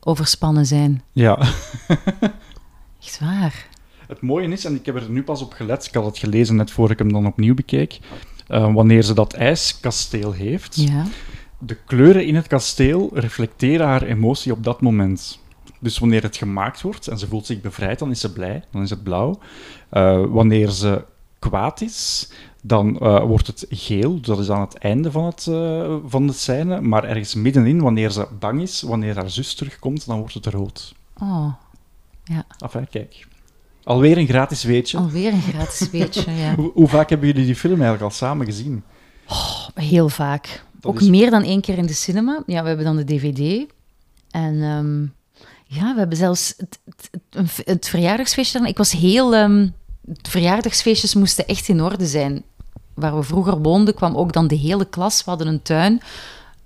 Overspannen zijn. Ja. Echt waar. Het mooie is, en ik heb er nu pas op gelet, ik had het gelezen net voor ik hem dan opnieuw bekeek, eh, wanneer ze dat ijskasteel heeft, Ja. de kleuren in het kasteel reflecteren haar emotie op dat moment. Dus wanneer het gemaakt wordt en ze voelt zich bevrijd, dan is ze blij, dan is het blauw. Eh, wanneer ze kwaad is, dan eh, wordt het geel. Dat is aan het einde van, het, eh, van de scène. Maar ergens middenin, wanneer ze bang is, wanneer haar zus terugkomt, dan wordt het rood. Oh, Enfin, kijk. Alweer een gratis weetje. alweer een gratis weetje. Ja. Hoe, hoe vaak hebben jullie die film eigenlijk al samen gezien? Heel vaak. Dat Ook is- meer dan één keer in de cinema. Ja, we hebben dan de DVD. En ehm, ja, we hebben zelfs het, het, verjaardagsfeestje. Ik was heel... de verjaardagsfeestjes moesten echt in orde zijn. Waar we vroeger woonden, kwam ook dan de hele klas. We hadden een tuin.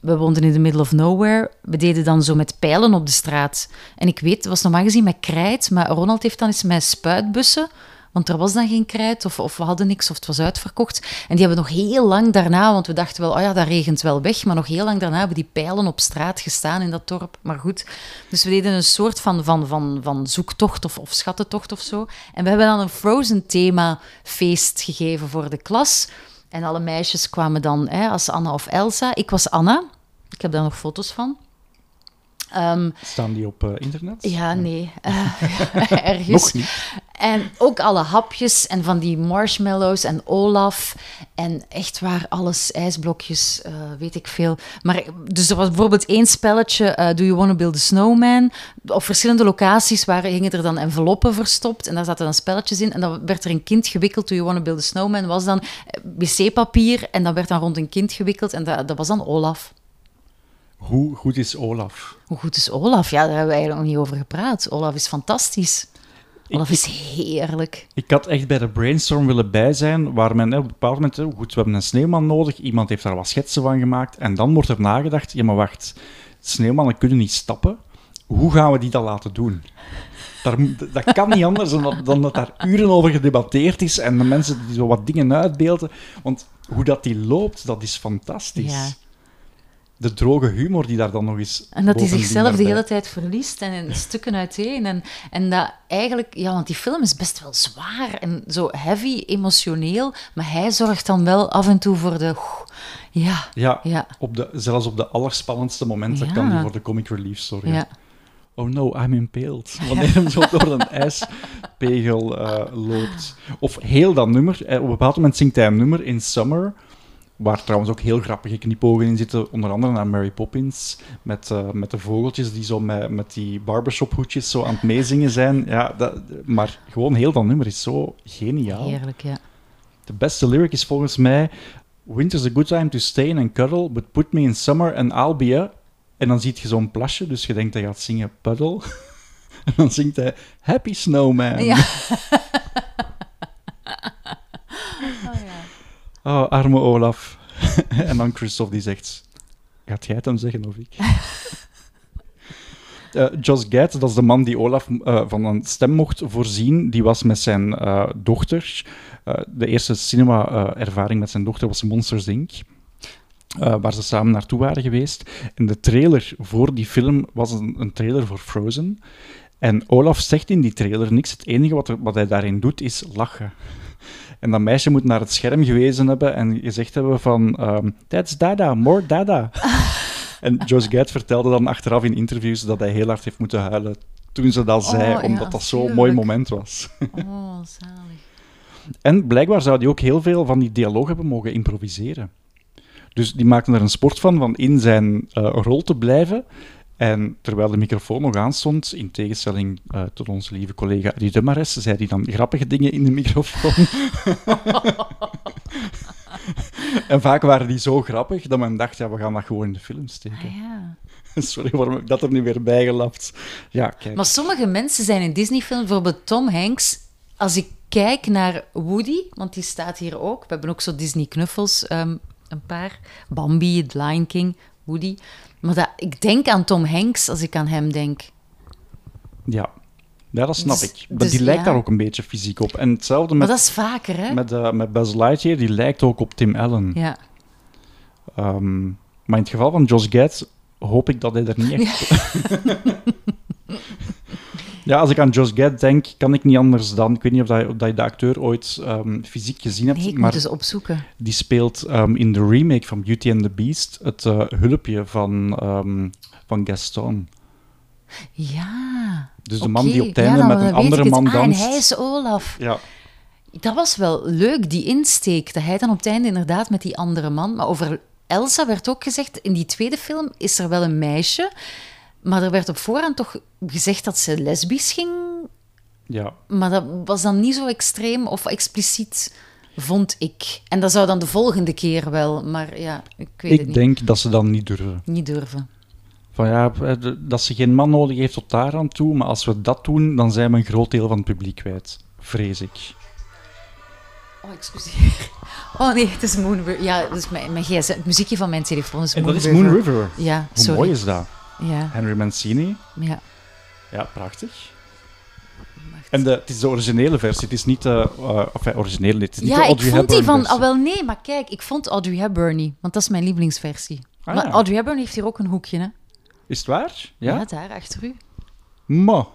We woonden in the middle of nowhere. We deden dan zo met pijlen op de straat. En ik weet, het was normaal gezien met krijt, maar Ronald heeft dan eens met spuitbussen, want er was dan geen krijt of, of we hadden niks of het was uitverkocht. En die hebben nog heel lang daarna, want we dachten wel, oh ja, dat regent wel weg, maar nog heel lang daarna hebben die pijlen op straat gestaan in dat dorp. Maar goed, dus we deden een soort van, van, van, van zoektocht of, of schattentocht of zo. En we hebben dan een Frozen thema feest gegeven voor de klas. En alle meisjes kwamen dan hè, als Anna of Elsa. Ik was Anna. Ik heb daar nog foto's van. Ehm, Staan die op eh, internet? ja, nee. Eh, ergens. Nog niet. En ook alle hapjes en van die marshmallows en Olaf. En echt waar, alles, ijsblokjes, eh, weet ik veel. Maar dus er was bijvoorbeeld één spelletje, Do You Wanna Build a Snowman? Op verschillende locaties waren, hingen er dan enveloppen verstopt. En daar zaten dan spelletjes in. En dan werd er een kind gewikkeld. Do You Wanna Build a Snowman? was dan wc-papier. En dat werd dan rond een kind gewikkeld. En dat, dat was dan Olaf. Hoe goed is Olaf? Hoe goed is Olaf? Ja, daar hebben we eigenlijk nog niet over gepraat. Olaf is fantastisch. Olaf is heerlijk. Ik had echt bij de brainstorm willen bij zijn, waar men hè, op een bepaald moment, hè, goed, we hebben een sneeuwman nodig, iemand heeft daar wat schetsen van gemaakt, en dan wordt er nagedacht, ja maar wacht, sneeuwmannen kunnen niet stappen, hoe gaan we die dat laten doen? Daar, dat kan niet anders dan dat, dan dat daar uren over gedebatteerd is en de mensen die zo wat dingen uitbeelden, want hoe dat die loopt, dat is fantastisch. Ja. De droge humor die daar dan nog is. En dat hij zichzelf de hele tijd verliest en in stukken uiteen. En, en dat eigenlijk, ja, want die film is best wel zwaar en zo heavy, emotioneel. Maar hij zorgt dan wel af en toe voor de. Ja, Ja, ja, op de, zelfs op de allerspannendste momenten Ja. kan hij voor de comic relief zorgen. ja. Oh no, I'm impaled. Wanneer hem zo door een ijspegel eh, loopt. Of heel dat nummer. eh, Op een bepaald moment zingt hij een nummer in Summer. Waar trouwens ook heel grappige knipogen in zitten. Onder andere naar Mary Poppins. Met, eh, met de vogeltjes die zo met, met die barbershop hoedjes zo aan het meezingen zijn. Ja, dat, maar gewoon heel dat nummer is zo geniaal. Heerlijk, ja. De beste lyric is volgens mij... Winter's a good time to stay and cuddle, but put me in summer and I'll be a... En dan ziet je zo'n plasje, dus je denkt hij gaat zingen puddle. en dan zingt hij Happy Snowman. Ja. Oh, arme Olaf. en dan Christophe die zegt... Gaat jij het hem zeggen of ik? Josh Gad, dat is de man die Olaf eh, van een stem mocht voorzien. Die was met zijn eh, dochter. de eerste cinema-ervaring met zijn dochter was Monsters Inc. waar ze samen naartoe waren geweest. En de trailer voor die film was een, een trailer voor Frozen. En Olaf zegt in die trailer niks. Het enige wat, er, wat hij daarin doet is lachen. En dat meisje moet naar het scherm gewezen hebben en gezegd hebben van... ehm, That's Dada, more Dada. en Josh Gad vertelde dan achteraf in interviews dat hij heel hard heeft moeten huilen toen ze dat Oh, zei, ja, omdat dat zo'n mooi moment was. Oh, zalig. En blijkbaar zou hij ook heel veel van die dialoog hebben mogen improviseren. Dus die maakte er een sport van, van in zijn eh, rol te blijven. En terwijl de microfoon nog aanstond, in tegenstelling eh, tot onze lieve collega Adi de Mares, zei hij dan grappige dingen in de microfoon. en vaak waren die zo grappig dat men dacht, ja, we gaan dat gewoon in de film steken. Ah, ja. Sorry, waarom heb ik dat er nu weer bijgelapt? Ja, kijk. Maar sommige mensen zijn in Disney-films, bijvoorbeeld Tom Hanks. Als ik kijk naar Woody, want die staat hier ook. We hebben ook zo Disney-knuffels, ehm, een paar. Bambi, The Lion King, Woody. Maar dat, ik denk aan Tom Hanks als ik aan hem denk. Ja. ja, dat snap Dus- ik. Maar dus die lijkt ja. daar ook een beetje fysiek op. En hetzelfde Maar met dat is vaker, hè? Met, eh, met Buzz Lightyear, die lijkt ook op Tim Allen. Ja. Ehm, maar in het geval van Josh Gad hoop ik dat hij er niet echt... Ja. als ik aan Josh Gad denk, kan ik niet anders dan... Ik weet niet of, dat, of dat je de acteur ooit ehm, fysiek gezien hebt, Nee, ik maar moet eens opzoeken. die speelt ehm, in de remake van Beauty and the Beast het eh, hulpje van, ehm, van Gaston. Ja. Dus de man die op het einde ja, met een andere man Ah, danst. en hij is Olaf. Ja, Dat was wel leuk, die insteek. Dat hij dan op het einde inderdaad met die andere man... Maar over Elsa werd ook gezegd, in die tweede film is er wel een meisje... Maar er werd op voorhand toch gezegd dat ze lesbisch ging. ja. Maar dat was dan niet zo extreem of expliciet, vond ik. En dat zou dan de volgende keer wel, maar ja, ik weet het Ik niet. denk dat ze dan niet durven. Niet durven. Van ja, eh, dat ze geen man nodig heeft tot daar aan toe, maar als we dat doen, dan zijn we een groot deel van het publiek kwijt. Vrees ik. Oh, excuseer. Oh nee, het is Moon River. Ja, dat is mijn, mijn gsm. Het muziekje van mijn telefoon is En Moon dat is River. Moon River. Ja, Hoe sorry. mooi is dat? Ja, Henry Mancini. ja. Ja, prachtig. En de, het is de originele versie, het is niet de... uh, enfin, originele, het is niet Ja, de ik Audrey vond die Hepburn van... Ah, wel nee, maar kijk, ik vond Audrey Hepburn want dat is mijn lievelingsversie. Ah, maar ja. Audrey Hepburn heeft hier ook een hoekje, hè? Is het waar? Ja, Ja? daar achter u. Ma.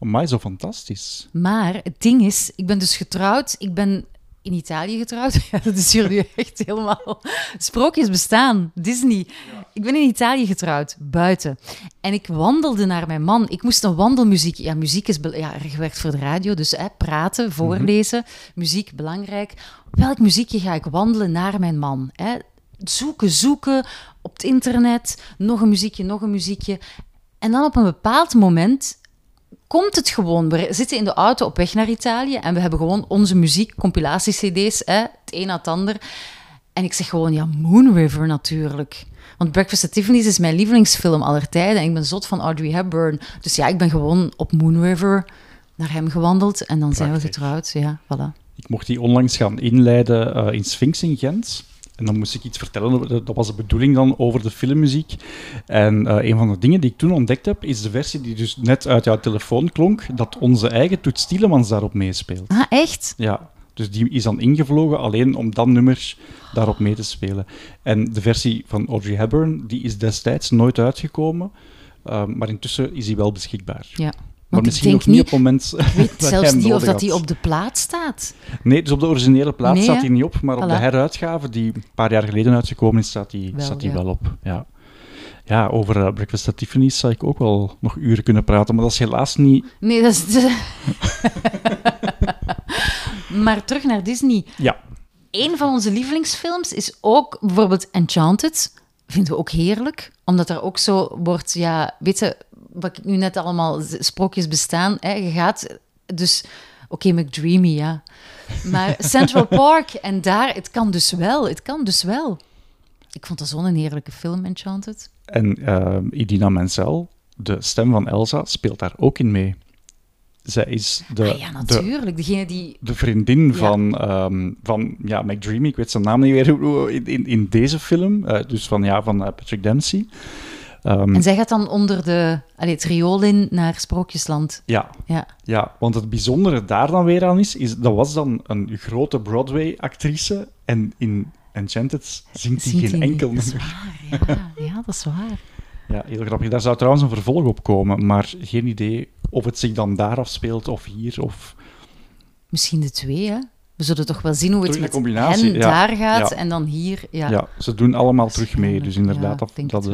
Amai, zo fantastisch. Maar het ding is, ik ben dus getrouwd. Ik ben in Italië getrouwd. Ja, dat is hier nu echt helemaal... Sprookjes bestaan. Disney. Ik ben in Italië getrouwd, buiten. En ik wandelde naar mijn man. Ik moest een wandelmuziek... Ja, muziek is ja, er gewerkt voor de radio, dus hè, praten, voorlezen. Muziek, belangrijk. Welk muziekje ga ik wandelen naar mijn man? Hè? Zoeken, zoeken op het internet. Nog een muziekje, nog een muziekje. En dan op een bepaald moment komt het gewoon. We zitten in de auto op weg naar Italië en we hebben gewoon onze muziek, compilatie-cd's, hè, het een na het ander. En ik zeg gewoon, ja, Moon River natuurlijk. Want Breakfast at Tiffany's is mijn lievelingsfilm aller tijden en ik ben zot van Audrey Hepburn. Dus ja, ik ben gewoon op Moon River naar hem gewandeld en dan zijn we getrouwd. Ja, voilà. Ik mocht die onlangs gaan inleiden eh, in Sphinx in Gent. En dan moest ik iets vertellen, dat was de bedoeling dan over de filmmuziek. En eh, een van de dingen die ik toen ontdekt heb, is de versie die dus net uit jouw telefoon klonk, dat onze eigen Toets Tielemans daarop meespeelt. Ah, echt? Ja, Dus die is dan ingevlogen alleen om dat nummer daarop mee te spelen. En de versie van Audrey Hepburn die is destijds nooit uitgekomen, ehm, maar intussen is die wel beschikbaar. Ja. Maar misschien denk nog niet niet, op het moment ik weet zelfs niet of dat die had. op de plaat staat. Nee, dus op de originele plaat Nee, staat hij niet op, maar op de heruitgave die een paar jaar geleden uitgekomen is, staat hij Wel, staat die ja. wel op. Ja, ja over eh, Breakfast at Tiffany's zou ik ook wel nog uren kunnen praten, maar dat is helaas niet... Nee, dat is... maar terug naar Disney. Ja, Een van onze lievelingsfilms is ook bijvoorbeeld Enchanted. Vinden we ook heerlijk, omdat er ook zo wordt, ja, weet je, wat ik nu net allemaal sprookjes bestaan. Hè, je gaat dus, oké, McDreamy, ja. Maar Central Park en daar, het kan dus wel, het kan dus wel. Ik vond dat zo'n heerlijke film, Enchanted. en eh, Idina Menzel, de stem van Elsa, speelt daar ook in mee. Zij is de, ah ja, de, natuurlijk. Degene die... de vriendin Ja. van, ehm, van ja, McDreamy, ik weet zijn naam niet meer, hoe- in, in, in deze film, eh, dus van, ja, van eh, Patrick Dempsey. Ehm, En zij gaat dan onder de, allee, het riool in naar Sprookjesland. ja, Ja. Ja, want het bijzondere daar dan weer aan is, is dat was dan een grote Broadway-actrice en in Enchanted zingt hij geen enkel niet. Dat nummer. is waar, ja. Ja, dat is waar. Ja, heel grappig. Daar zou trouwens een vervolg op komen, maar geen idee of het zich dan daar afspeelt of hier. Of... Misschien de twee, hè? We zullen toch wel zien hoe het Terug met de combinatie, hen ja. daar gaat Ja. en dan hier. Ja. Ja. ze doen allemaal terug mee, dus inderdaad, dat... dat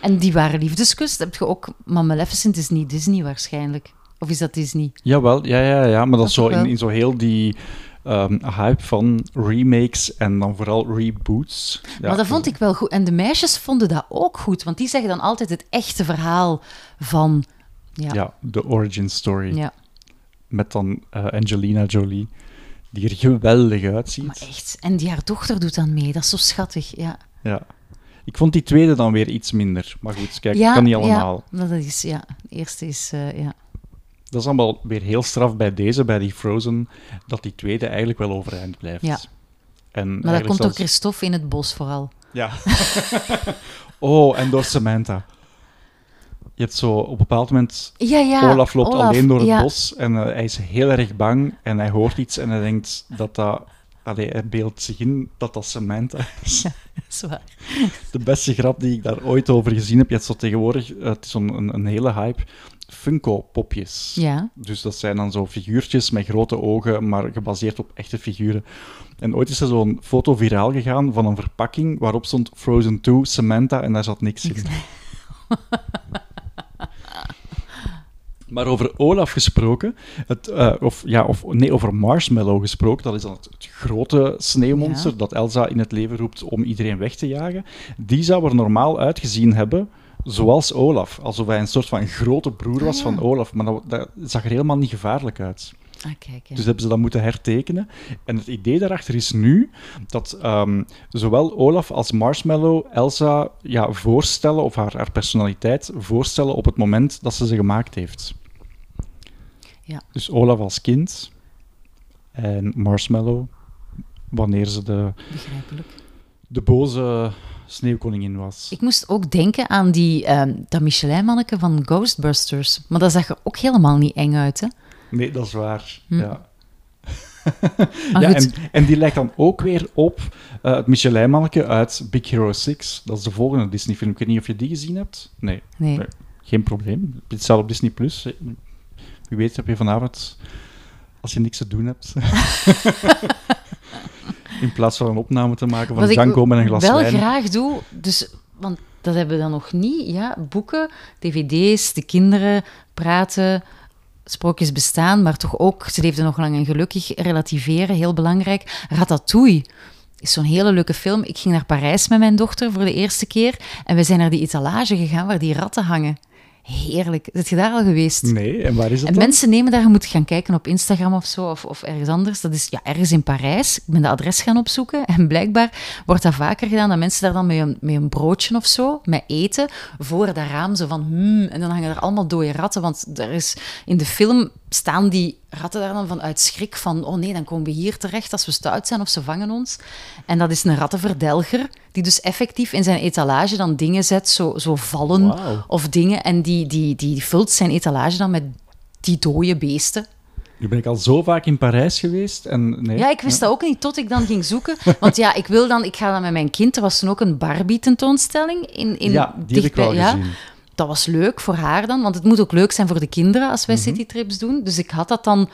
En die ware liefdeskus, dat heb je ook... Maar Maleficent is niet Disney waarschijnlijk. Of is dat Disney? Jawel, ja, ja, ja, maar dat, is zo in, in zo heel die ehm, hype van remakes en dan vooral reboots. Ja, maar dat vond ik wel goed. En de meisjes vonden dat ook goed, want die zeggen dan altijd het echte verhaal van... Ja, Ja, de origin story. ja. Met dan eh, Angelina Jolie, die er geweldig uitziet. maar echt. En die haar dochter doet dan mee, dat is zo schattig, ja. Ja. Ik vond die tweede dan weer iets minder. Maar goed, kijk, ja, kan niet allemaal. Ja, dat is, ja. De eerste is, eh, ja. Dat is allemaal weer heel straf bij deze, bij die Frozen, dat die tweede eigenlijk wel overeind blijft. Ja. En Maar dat komt door zelfs- Christophe in het bos vooral. Ja. oh, en door Samantha. Je hebt zo op een bepaald moment... Ja, ja. Olaf loopt alleen door het bos en eh, hij is heel erg bang en hij hoort iets en hij denkt dat dat... Allee, hij beeldt zich in dat dat Samantha is. Dat is waar. De beste grap die ik daar ooit over gezien heb, je hebt zo tegenwoordig, eh, het is zo'n een, een hele hype, Funko-popjes. Ja. Dus dat zijn dan zo figuurtjes met grote ogen, maar gebaseerd op echte figuren. En ooit is er zo'n foto viraal gegaan van een verpakking waarop stond Frozen 2, Samantha, en daar zat niks in. Maar over Olaf gesproken, het, eh, of, ja, of nee, over Marshmallow gesproken, dat is dan het, het grote sneeuwmonster Ja. dat Elsa in het leven roept om iedereen weg te jagen. Die zou er normaal uitgezien hebben zoals Olaf. Alsof hij een soort van grote broer was Ah, van. Olaf. Maar dat, dat zag er helemaal niet gevaarlijk uit. Ah, kijk. Ja. Dus hebben ze dat moeten hertekenen. En het idee daarachter is nu dat ehm, zowel Olaf als Marshmallow Elsa ja, voorstellen, of haar, haar personaliteit voorstellen op het moment dat ze ze gemaakt heeft. Ja. Dus Olaf als kind en Marshmallow wanneer ze de, de boze sneeuwkoningin was. Ik moest ook denken aan die, ehm dat Michelin-manneke van Ghostbusters. Maar dat zag er ook helemaal niet eng uit, hè? Nee, dat is waar. Hm. Ja. Ja, en, en die lijkt dan ook weer op eh, het Michelin-manneke uit Big Hero 6. Dat is de volgende Disney-film. Ik weet niet of je die gezien hebt. Nee, nee. nee. geen probleem. Het staat op Disney+. Plus. Wie weet heb je vanavond, als je niks te doen hebt, in plaats van een opname te maken van Wat Django ik met een glas wel wijn. graag doe, dus, want dat hebben we dan nog niet, ja, boeken, dvd's, de kinderen praten, sprookjes bestaan, maar toch ook, ze leefden nog lang en gelukkig, relativeren, heel belangrijk. Ratatouille is zo'n hele leuke film. Ik ging naar Parijs met mijn dochter voor de eerste keer en we zijn naar die etalage gegaan waar die ratten hangen. Heerlijk. Zit je daar al geweest? Nee, en waar is het En dan? mensen nemen daar, je moet gaan kijken op Instagram of zo, of, of ergens anders. Dat is ja, ergens in Parijs. Ik ben de adres gaan opzoeken en blijkbaar wordt dat vaker gedaan, dat mensen daar dan met een, met een broodje of zo, met eten, voor dat raam, zo van hmm, en dan hangen er allemaal dode ratten, want er is, in de film staan die ratten daar dan van uit schrik van, oh nee, dan komen we hier terecht als we stout zijn of ze vangen ons. En dat is een rattenverdelger, die dus effectief in zijn etalage dan dingen zet, zo, zo vallen of dingen, en die, die, die vult zijn etalage dan met die dode beesten. Nu ben ik al zo vaak in Parijs geweest en... Nee, Ja, ik wist dat ook niet tot ik dan ging zoeken. Want ja, ik wil dan, ik ga dan met mijn kind. Er was toen ook een Barbie-tentoonstelling in, in ja, die heb ik dichtbij- wel ja. gezien. Dat was leuk voor haar dan, want het moet ook leuk zijn voor de kinderen als wij Mhm. citytrips doen. Dus ik had dat dan,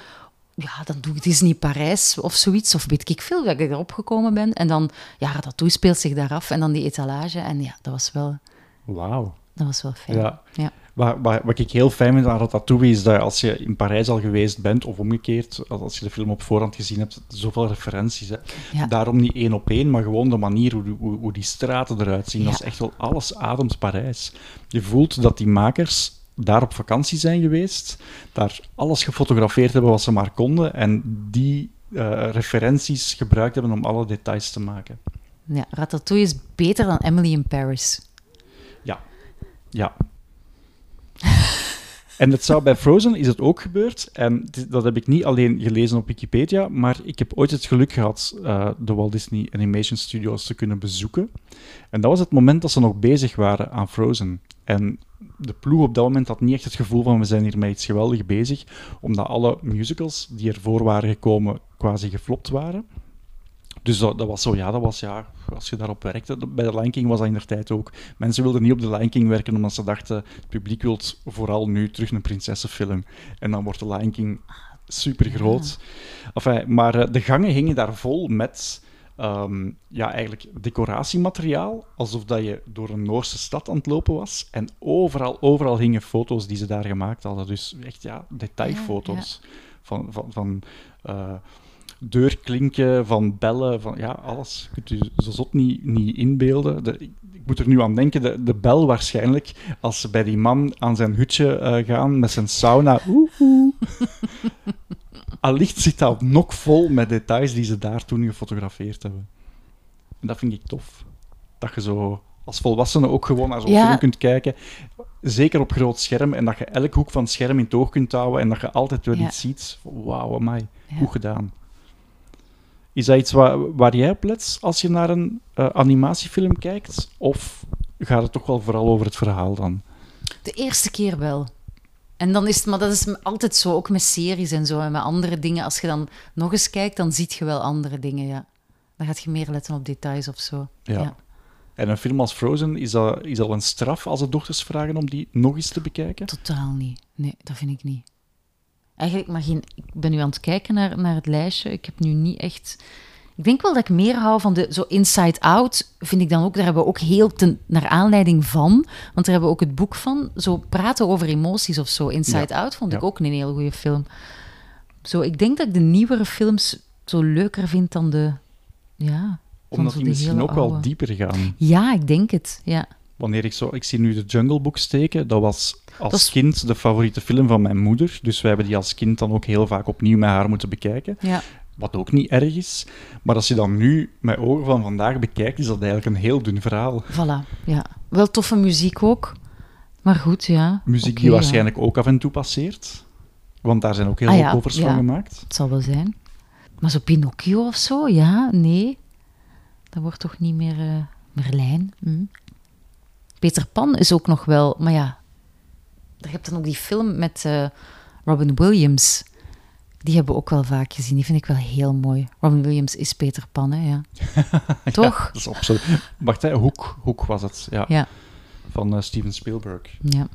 ja, dan doe ik Disney Parijs of zoiets, of weet ik veel, dat ik erop gekomen ben. En dan, ja, Ratatouille speelt zich daar af en dan die etalage. En ja, dat was wel, Wauw. dat was wel fijn. Ja. Ja. Wat, ik heel fijn vind aan Ratatouille is dat als je in Parijs al geweest bent, of omgekeerd, als- je de film op voorhand gezien hebt, zoveel referenties. Hè. Ja. Daarom niet één op één, maar gewoon de manier hoe, die- hoe, hoe die straten eruit zien. Dat is echt wel alles ademt Parijs. Je voelt dat die makers daar op vakantie zijn geweest, daar alles gefotografeerd hebben wat ze maar konden en die eh, referenties gebruikt hebben om alle details te maken. Ja, Ratatouille is beter dan Emily in Paris. Ja. Ja. En het zou bij Frozen is het ook gebeurd. En dat heb ik niet alleen gelezen op Wikipedia, maar ik heb ooit het geluk gehad eh, de Walt Disney Animation Studios te kunnen bezoeken. En dat was het moment dat ze nog bezig waren aan Frozen. En de ploeg op dat moment had niet echt het gevoel van we zijn hier met iets geweldig bezig, omdat alle musicals die ervoor waren gekomen quasi geflopt waren. Dus dat, dat was zo, ja, dat was ja, als je daarop werkte. Bij de Lion King was dat in der tijd ook. Mensen wilden niet op de Lion King werken omdat ze dachten, het publiek wil vooral nu terug een prinsessenfilm. En dan wordt de Lion King super groot. Enfin, maar eh, de gangen hingen daar vol met ehm, ja, eigenlijk decoratiemateriaal, alsof dat je door een Noorse stad aan het lopen was. En overal, overal hingen foto's die ze daar gemaakt hadden. Dus echt ja, detailfoto's van, van, van eh, deurklinken, van bellen, van ja, alles. Je kunt je zo zot niet, niet inbeelden. De, ik, ik moet er nu aan denken, de, de bel waarschijnlijk, als ze bij die man aan zijn hutje eh, gaan met zijn sauna. Oeh, oeh. Allicht zit dat nog vol met details die ze daar toen gefotografeerd hebben. En dat vind ik tof. Dat je zo als volwassene ook gewoon naar zo'n Ja. film kunt kijken. Zeker op groot scherm. En dat je elk hoek van het scherm in het oog kunt houden. En dat je altijd weer Ja. iets ziet. Wauw, amai. Ja. Goed gedaan. Is dat iets waar, waar jij op let als je naar een eh, animatiefilm kijkt? Of gaat het toch wel vooral over het verhaal dan? De eerste keer wel. En dan is het, maar dat is altijd zo, ook met series en zo en met andere dingen. Als je dan nog eens kijkt, dan zie je wel andere dingen, ja. Dan gaat je meer letten op details of zo. Ja. Ja. En een film als Frozen, is dat, is dat een straf als de dochters vragen om die nog eens te bekijken? Totaal niet. Nee, dat vind ik niet. Eigenlijk, maar geen, ik ben nu aan het kijken naar, naar het lijstje. Ik heb nu niet echt... Ik denk wel dat ik meer hou van de... Zo Inside Out vind ik dan ook... Daar hebben we ook heel ten, naar aanleiding van... Want daar hebben we ook het boek van. Zo praten over emoties of zo. Inside Out vond ik Ja. ook een hele goede film. Zo, ik denk dat ik de nieuwere films zo leuker vind dan de... Ja, Omdat die misschien ook wel dieper gaan. Ja, ik denk het. Ja. Wanneer ik zo... Ik zie nu de Jungle Book steken. Dat was als Dat is- kind de favoriete film van mijn moeder. Dus wij hebben die als kind dan ook heel vaak opnieuw met haar moeten bekijken. Ja. Wat ook niet erg is. Maar als je dan nu met ogen van vandaag bekijkt, is dat eigenlijk een heel dun verhaal. Voilà, ja. Wel toffe muziek ook. Maar goed, ja. Muziek die ja. waarschijnlijk ook af en toe passeert. Want daar zijn ook heel Ah veel covers ja. van gemaakt. Het zal wel zijn. Maar zo Pinocchio of zo, ja, nee. Dat wordt toch niet meer eh, Merlijn. Hm. Peter Pan is ook nog wel, maar ja. Je hebt dan ook die film met eh, Robin Williams. Die hebben we ook wel vaak gezien. Die vind ik wel heel mooi. Robin Williams is Peter Pan, hè, ja. Toch? Dat is absoluut. Wacht, hè, Hoek, Hoek was het. Ja, Ja, Van eh, Steven Spielberg. ja.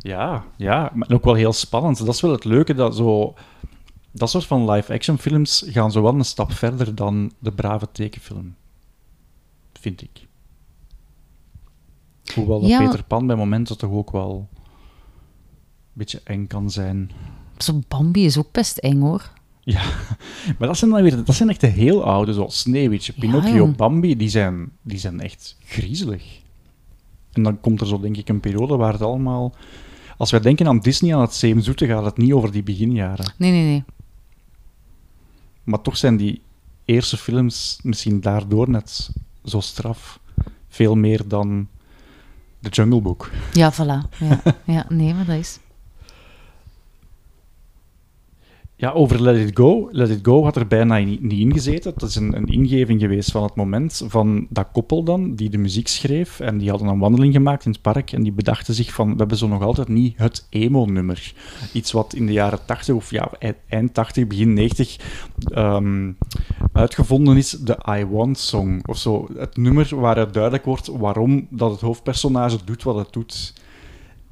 Ja, ja, maar ook wel heel spannend. Dat is wel het leuke, dat zo... Dat soort van live-action films gaan zo wel een stap verder dan de brave tekenfilm. Vind ik. Hoewel dat Ja. Peter Pan bij momenten toch ook wel een beetje eng kan zijn. Zo Bambi is ook best eng, hoor. Ja, maar dat zijn dan weer... Dat zijn echt de heel oude, zoals Sneeuwwitje, Pinocchio. Bambi, die zijn, die zijn echt griezelig. En dan komt er zo, denk ik, een periode waar het allemaal... Als wij denken aan Disney, aan het zeemzoete, gaat het niet over die beginjaren. Nee, nee, nee. Maar toch zijn die eerste films misschien daardoor net zo straf. Veel meer dan The Jungle Book. Ja, voilà. Ja, ja nee, maar dat is... Ja, over Let It Go. Let It Go had er bijna niet, in gezeten. Dat is een, een ingeving geweest van het moment van dat koppel dan, die de muziek schreef. En die hadden een wandeling gemaakt in het park. En die bedachten zich van, we hebben zo nog altijd niet het emo-nummer. Iets wat in de jaren 80 of ja, eind 80, begin 90 ehm, uitgevonden is, de I Want Song. Of zo. Het nummer waaruit duidelijk wordt waarom dat het hoofdpersonage doet wat het doet.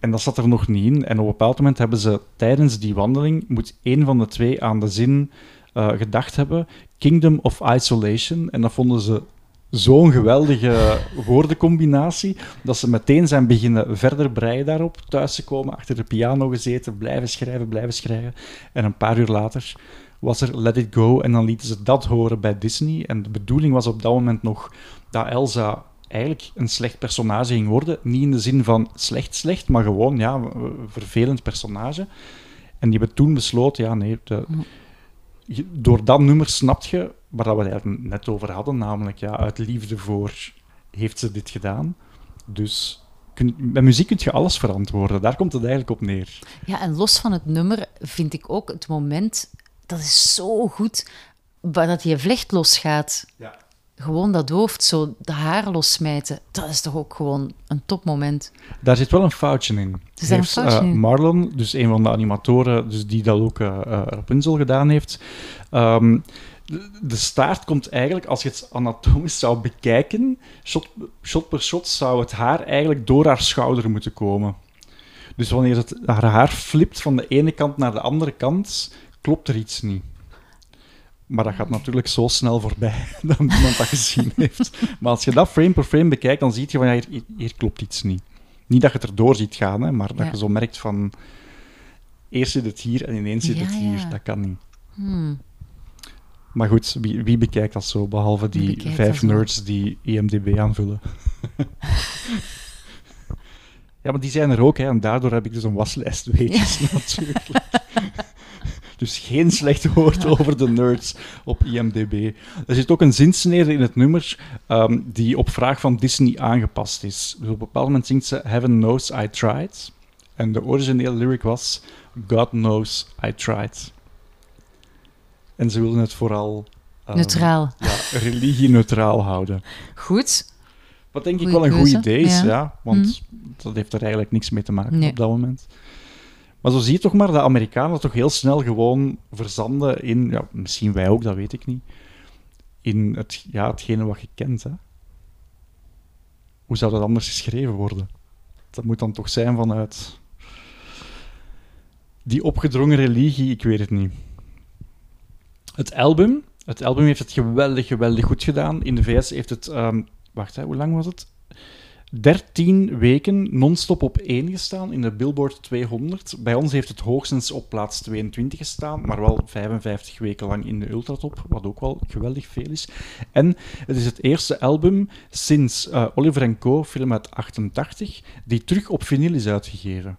En dat zat er nog niet in. En op een bepaald moment hebben ze tijdens die wandeling, moet één van de twee aan de zin uh, gedacht hebben, Kingdom of Isolation. En dat vonden ze zo'n geweldige woordencombinatie, dat ze meteen zijn beginnen verder breien daarop, thuis te komen, achter de piano gezeten, blijven schrijven, blijven schrijven. En een paar uur later was er Let It Go en dan lieten ze dat horen bij Disney. En de bedoeling was op dat moment nog dat Elsa eigenlijk een slecht personage ging worden. Niet in de zin van slecht, slecht, maar gewoon ja, een vervelend personage. En die hebben toen besloten, ja, nee, de, door dat nummer snapt je waar we het net over hadden, namelijk ja, uit liefde voor heeft ze dit gedaan. Dus kun, met muziek kun je alles verantwoorden. Daar komt het eigenlijk op neer. Ja, en los van het nummer vind ik ook het moment, dat is zo goed, waar dat je vlecht losgaat. Ja gewoon dat hoofd, zo de haar lossmijten, dat is toch ook gewoon een topmoment. Daar zit wel een foutje in. Er een foutje uh, Marlon, dus een van de animatoren dus die dat ook uh, uh, Rapunzel gedaan heeft, um, de, de, staart komt eigenlijk, als je het anatomisch zou bekijken, shot, shot per shot zou het haar eigenlijk door haar schouder moeten komen. Dus wanneer het, haar haar flipt van de ene kant naar de andere kant, klopt er iets niet. Maar dat gaat natuurlijk zo snel voorbij dat niemand dat gezien heeft. Maar als je dat frame per frame bekijkt, dan zie je van ja, hier, hier klopt iets niet. Niet dat je het erdoor ziet gaan, hè, maar dat je zo merkt van eerst zit het hier en ineens zit het hier. Dat kan niet. Hmm. Maar goed, wie, wie, bekijkt dat zo, behalve die vijf nerds die IMDb aanvullen? ja, maar die zijn er ook, hè, en daardoor heb ik dus een waslijst weetjes natuurlijk. Dus geen slecht woord over de nerds op IMDb. Er zit ook een zinsnede in het nummer um, die op vraag van Disney aangepast is. Dus op een bepaald moment zingt ze Heaven knows I tried. En de originele lyric was God knows I tried. En ze wilden het vooral... Um, neutraal. Ja, religie-neutraal houden. Goed. Wat denk ik wel een goed idee is, ja. want mm. dat heeft er eigenlijk niks mee te maken op dat moment. Maar zo zie je toch maar dat Amerikanen toch heel snel gewoon verzanden in, ja, misschien wij ook, dat weet ik niet, in het, ja, hetgene wat je kent. Hè. Hoe zou dat anders geschreven worden? Dat moet dan toch zijn vanuit die opgedrongen religie, ik weet het niet. Het album, het album heeft het geweldig, geweldig goed gedaan. In de VS heeft het, um, wacht, hè, hoe lang was het? 13 weken non-stop op 1 gestaan in de Billboard 200. Bij ons heeft het hoogstens op plaats 22 gestaan, maar wel 55 weken lang in de ultratop, wat ook wel geweldig veel is. En het is het eerste album sinds uh, Oliver Co., film uit 88, die terug op vinyl is uitgegeven.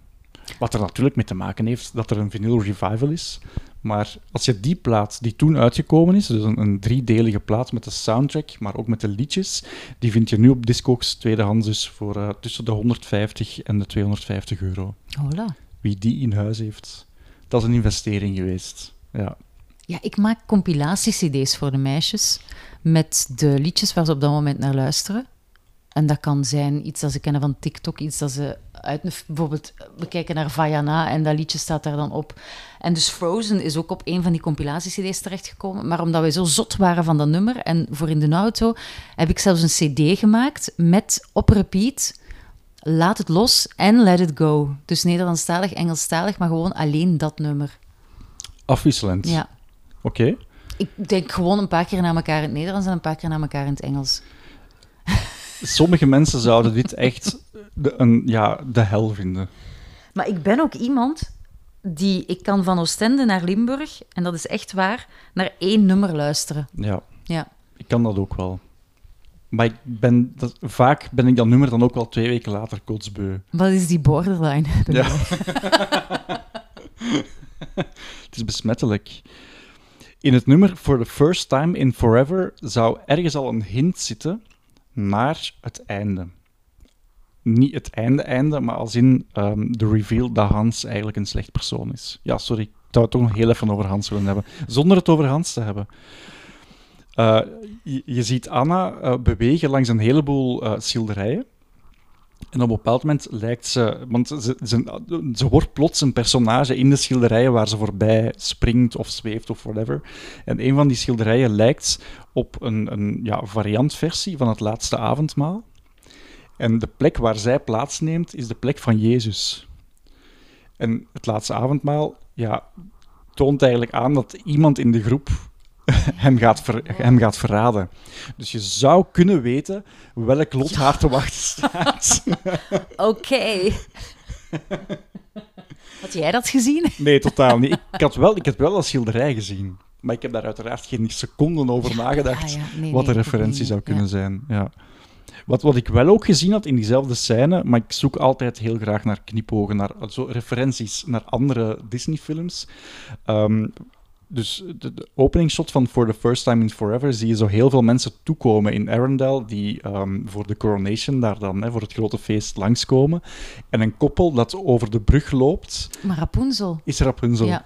Wat er natuurlijk mee te maken heeft dat er een vinyl revival is. Maar als je die plaat, die toen uitgekomen is, dus een, een, driedelige plaat met de soundtrack, maar ook met de liedjes, die vind je nu op Discogs tweedehands dus voor uh, tussen de 150 en de 250 euro. Hola. Wie die in huis heeft, dat is een investering geweest. Ja. Ja, ik maak compilatie-cd's voor de meisjes met de liedjes waar ze op dat moment naar luisteren. En dat kan zijn iets dat ze kennen van TikTok, iets dat ze uit... Bijvoorbeeld, we kijken naar Vaiana en dat liedje staat daar dan op. En dus Frozen is ook op een van die compilatie-cd's terechtgekomen. Maar omdat wij zo zot waren van dat nummer en voor in de auto, heb ik zelfs een cd gemaakt met op repeat... Laat het los en let it go. Dus Nederlandstalig, Engelstalig, maar gewoon alleen dat nummer. Afwisselend? Ja. Oké. Ik denk gewoon een paar keer naar elkaar in het Nederlands en een paar keer naar elkaar in het Engels. Sommige mensen zouden dit echt de, een, ja, de hel vinden. Maar ik ben ook iemand die... Ik kan van Oostende naar Limburg, en dat is echt waar, naar één nummer luisteren. Ja. Ja. Ik kan dat ook wel. Maar ik ben, dat, vaak ben ik dat nummer dan ook wel twee weken later kotsbeu. Wat is die borderline? Ja. het is besmettelijk. In het nummer For the First Time in Forever zou ergens al een hint zitten naar het einde. Niet het einde-einde, maar als in um, de reveal dat Hans eigenlijk een slecht persoon is. Ja, sorry, zou het toch nog heel even over Hans willen hebben. Zonder het over Hans te hebben. Uh, je, ziet Anna uh, bewegen langs een heleboel uh, schilderijen. En op een bepaald moment lijkt ze, want ze, ze, ze, wordt plots een personage in de schilderijen waar ze voorbij springt of zweeft of whatever. En een van die schilderijen lijkt op een, een ja, variantversie van het laatste avondmaal. En de plek waar zij plaatsneemt is de plek van Jezus. En het laatste avondmaal ja, toont eigenlijk aan dat iemand in de groep hem gaat, ver, hem gaat verraden. Dus je zou kunnen weten welk lot ja. haar te wachten staat. Oké. Had jij dat gezien? Nee, totaal niet. Ik had wel, ik had wel een schilderij gezien. Maar ik heb daar uiteraard geen seconden over nagedacht nee, wat de nee, referentie zou kunnen zijn. Ja. Wat, wat ik wel ook gezien had in diezelfde scène, maar ik zoek altijd heel graag naar knipogen, naar zo referenties naar andere Disney-films. Um, dus de, de opening shot van For the First Time in Forever zie je zo heel veel mensen toekomen in Arendelle die um, voor de coronation daar dan, hè, voor het grote feest, langskomen. En een koppel dat over de brug loopt... Maar Rapunzel. Is Rapunzel. Ja.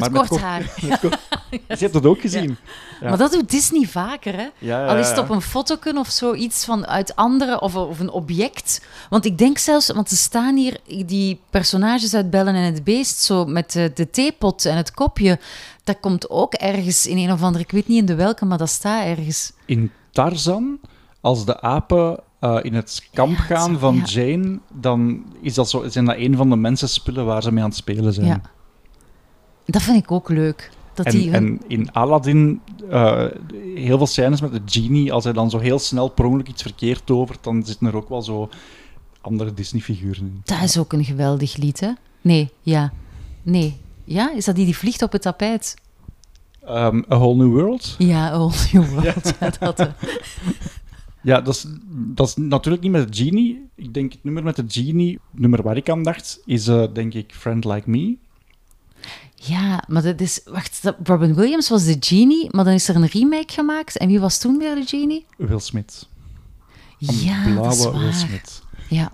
Met kort met haar. Met kort... Je hebt dat ook gezien. Ja. Maar dat doet Disney vaker, hè? Al is het op een foto of zoiets van uit andere, of, of een object. Want ik denk zelfs, want er staan hier die personages uit Bellen en het Beest, zo met de, de theepot en het kopje. Dat komt ook ergens in een of andere, ik weet niet in de welke, maar dat staat ergens. In Tarzan, als de apen uh, in het kamp gaan van Jane, dan is dat zo, zijn dat een van de mensenspullen waar ze mee aan het spelen zijn. Ja. Dat vind ik ook leuk. Dat en, die en in Aladdin, uh, heel veel scènes met de genie, als hij dan zo heel snel per ongeluk iets verkeerd tovert, dan zitten er ook wel zo andere Disney-figuren in. Dat is ook een geweldig lied, hè? Nee, ja. Nee. Ja, is dat die die vliegt op het tapijt? Um, a Whole New World? Ja, A Whole New World. ja, dat, uh. ja, dat is, dat is natuurlijk niet met de Genie. Ik denk het nummer met de Genie, het nummer waar ik aan dacht, is uh, denk ik Friend Like Me. Ja, maar dat is... Wacht, Robin Williams was de genie, maar dan is er een remake gemaakt. En wie was toen weer de genie? Will Smith. ja, blauwe Will Smith. Ja.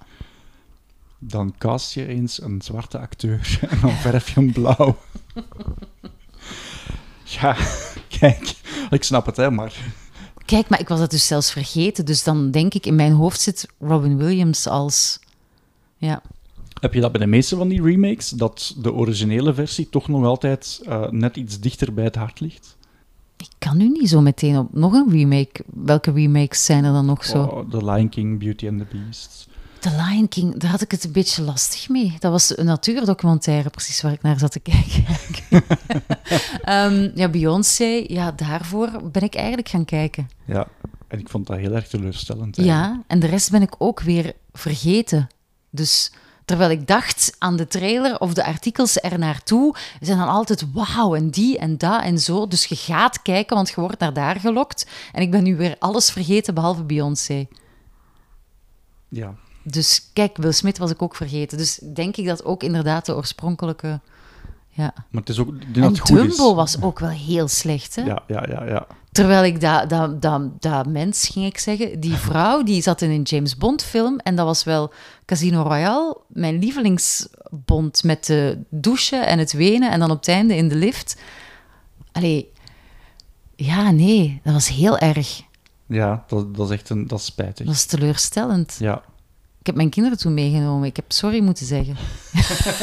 Dan cast je eens een zwarte acteur en dan verf je hem blauw. ja, kijk, ik snap het, hè, maar... Kijk, maar ik was dat dus zelfs vergeten. Dus dan denk ik, in mijn hoofd zit Robin Williams als... Ja. Heb je dat bij de meeste van die remakes, dat de originele versie toch nog altijd uh, net iets dichter bij het hart ligt? Ik kan nu niet zo meteen op nog een remake. Welke remakes zijn er dan nog zo? Oh, The Lion King, Beauty and the Beast. The Lion King, daar had ik het een beetje lastig mee. Dat was een natuurdocumentaire, precies waar ik naar zat te kijken. um, ja, Beyoncé, ja, daarvoor ben ik eigenlijk gaan kijken. Ja, en ik vond dat heel erg teleurstellend. Ja, en de rest ben ik ook weer vergeten. Dus Terwijl ik dacht aan de trailer of de artikels er naartoe, zijn dan altijd wauw en die en dat en zo. Dus je gaat kijken, want je wordt naar daar gelokt. En ik ben nu weer alles vergeten behalve Beyoncé. Ja. Dus kijk, Will Smith was ik ook vergeten. Dus denk ik dat ook inderdaad de oorspronkelijke. Ja. Maar het is ook. En Dumbo was ook wel heel slecht, hè? Ja, ja, ja. ja. Terwijl ik dat, dat, dat, dat mens, ging ik zeggen, die vrouw, die zat in een James Bond film en dat was wel Casino Royale, mijn lievelingsbond met de douche en het wenen en dan op het einde in de lift. Allee, ja, nee, dat was heel erg. Ja, dat, dat is echt een, dat is spijtig. Dat is teleurstellend. Ja. Ik heb mijn kinderen toen meegenomen. Ik heb sorry moeten zeggen.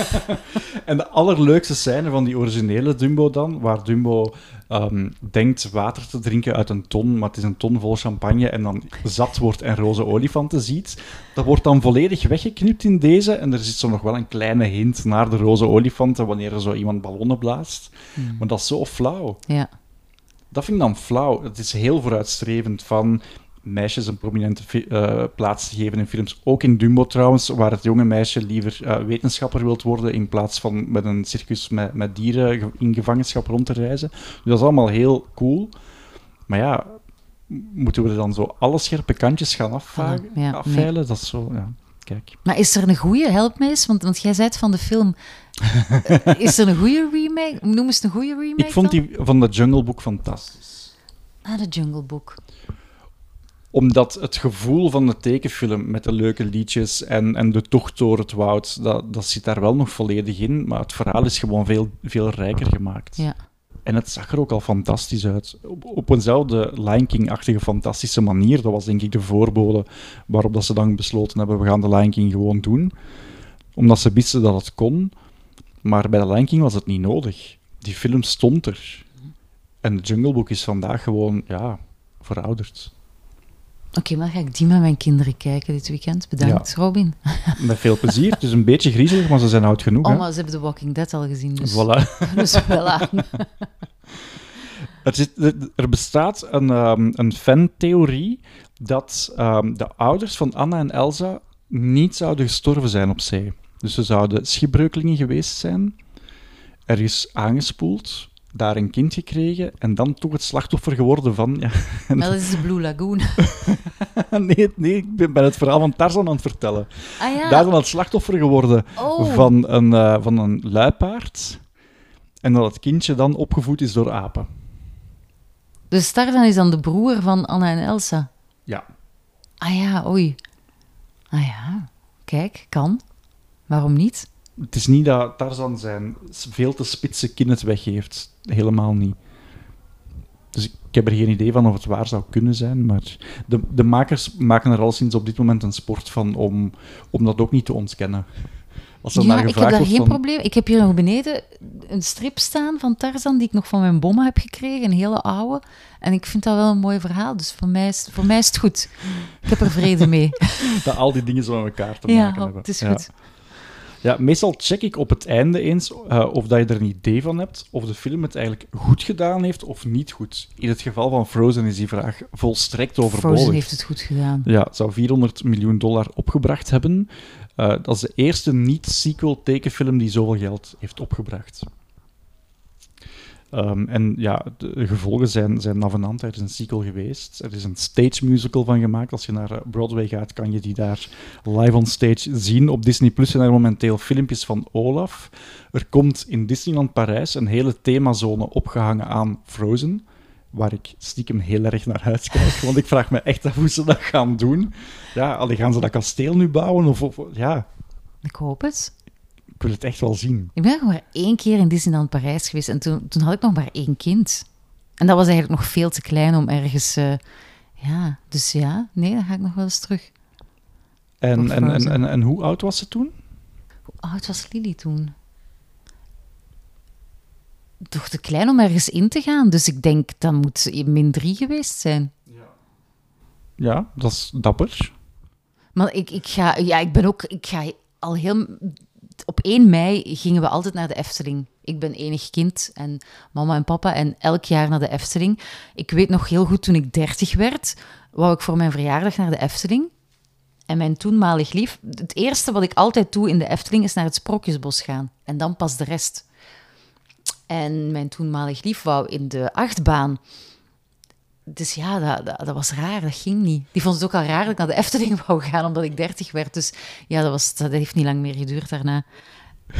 en de allerleukste scène van die originele Dumbo dan, waar Dumbo um, denkt water te drinken uit een ton, maar het is een ton vol champagne en dan zat wordt en roze olifanten ziet, dat wordt dan volledig weggeknipt in deze en er zit zo nog wel een kleine hint naar de roze olifanten wanneer er zo iemand ballonnen blaast. Hmm. Maar dat is zo flauw. Ja. Dat vind ik dan flauw. Het is heel vooruitstrevend van meisjes een prominente uh, plaats te geven in films. Ook in Dumbo trouwens, waar het jonge meisje liever uh, wetenschapper wilt worden in plaats van met een circus met, met dieren in gevangenschap rond te reizen. Dus dat is allemaal heel cool. Maar ja, moeten we er dan zo alle scherpe kantjes gaan afvagen, ja, afveilen? Dat is zo, ja. Kijk. Maar is er een goede, help mij eens, want, want jij zei het van de film. is er een goede remake? Noem eens een goede remake Ik vond die van de Jungle Book fantastisch. Ah, de Jungle Book. Omdat het gevoel van de tekenfilm met de leuke liedjes en, en de tocht door het woud, dat, dat zit daar wel nog volledig in. Maar het verhaal is gewoon veel, veel rijker gemaakt. Ja. En het zag er ook al fantastisch uit. Op, op eenzelfde Lion King-achtige fantastische manier. Dat was denk ik de voorbode waarop dat ze dan besloten hebben, we gaan de Lion King gewoon doen. Omdat ze wisten dat het kon. Maar bij de Lion King was het niet nodig. Die film stond er. En de Jungle Book is vandaag gewoon, ja, verouderd. Oké, maar dan ga ik die met mijn kinderen kijken dit weekend. Bedankt, Robin. Met veel plezier. Het is een beetje griezelig, maar ze zijn oud genoeg. Oh, hè? maar ze hebben The Walking Dead al gezien, dus, Voilà. dus voilà. Er, zit, er bestaat een, um, een fantheorie dat um, de ouders van Anna en Elsa niet zouden gestorven zijn op zee. Dus ze zouden schipbreukelingen geweest zijn, ergens aangespoeld, daar een kind gekregen en dan toch het slachtoffer geworden van... Ja, dat is de Blue Lagoon. nee, nee, ik ben het verhaal van Tarzan aan het vertellen. Ah ja. Daar dan het slachtoffer geworden Oh. van, een, uh, van een luipaard. En dat het kindje dan opgevoed is door apen. Dus Tarzan is dan de broer van Anna en Elsa. Ja. Ah ja, oei. Ah ja, kijk, kan. Waarom niet? Het is niet dat Tarzan zijn veel te spitse kin het weggeeft. Helemaal niet. Dus ik heb er geen idee van of het waar zou kunnen zijn. Maar de, de makers maken er al sinds op dit moment een sport van om, om dat ook niet te ontkennen. Als ja, naar ik heb daar geen probleem. Ik heb hier nog beneden een strip staan van Tarzan die ik nog van mijn bomma heb gekregen, een hele oude. En ik vind dat wel een mooi verhaal, dus voor mij is, voor mij is het goed. Ik heb er vrede mee. dat al die dingen zo met elkaar te ja, maken oh, hebben. het is Ja. goed. Ja, meestal check ik op het einde eens eh, of dat je er een idee van hebt, of de film het eigenlijk goed gedaan heeft of niet goed. In het geval van Frozen is die vraag volstrekt overbodig. Frozen heeft het goed gedaan. Ja, het zou 400 miljoen dollar opgebracht hebben. Eh, dat is de eerste niet-sequel tekenfilm die zoveel geld heeft opgebracht. Ehm, en ja, de gevolgen zijn, zijn navenant. Er is een sequel geweest. Er is een stage musical van gemaakt. Als je naar eh, Broadway gaat, kan je die daar live on stage zien. Op Disney Plus zijn er momenteel filmpjes van Olaf. Er komt in Disneyland Parijs een hele themazone opgehangen aan Frozen. Waar ik stiekem heel erg naar uitkijk. Want ik vraag me echt af hoe ze dat gaan doen. Ja, gaan ze dat kasteel nu bouwen? Of ja, Ik hoop het. Ik wil het echt wel zien. Ik ben nog maar één keer in Disneyland Parijs geweest en toen, toen had ik nog maar één kind. En dat was eigenlijk nog veel te klein om ergens... eh, ja, dus ja, nee, dan ga ik nog wel eens terug. En, en, en, en, en hoe oud was ze toen? Hoe oud was Lily toen? Toch te klein om ergens in te gaan. Dus ik denk, dan moet ze min drie geweest zijn. Ja, dat is dapper. Maar ik, ik ga... Ja, ik ben ook... Ik ga al heel... Op 1 mei gingen we altijd naar de Efteling. Ik ben enig kind en mama en papa en elk jaar naar de Efteling. Ik weet nog heel goed, toen ik 30 werd, wou ik voor mijn verjaardag naar de Efteling. En mijn toenmalig lief, het eerste wat ik altijd doe in de Efteling is naar het Sprookjesbos gaan. En dan pas de rest. En mijn toenmalig lief wou in de achtbaan. Dus ja, dat, dat, dat was raar, dat ging niet. Die vond het ook al raar dat ik naar de Efteling wou gaan, omdat ik 30 werd. Dus ja, dat, was, dat heeft niet lang meer geduurd daarna.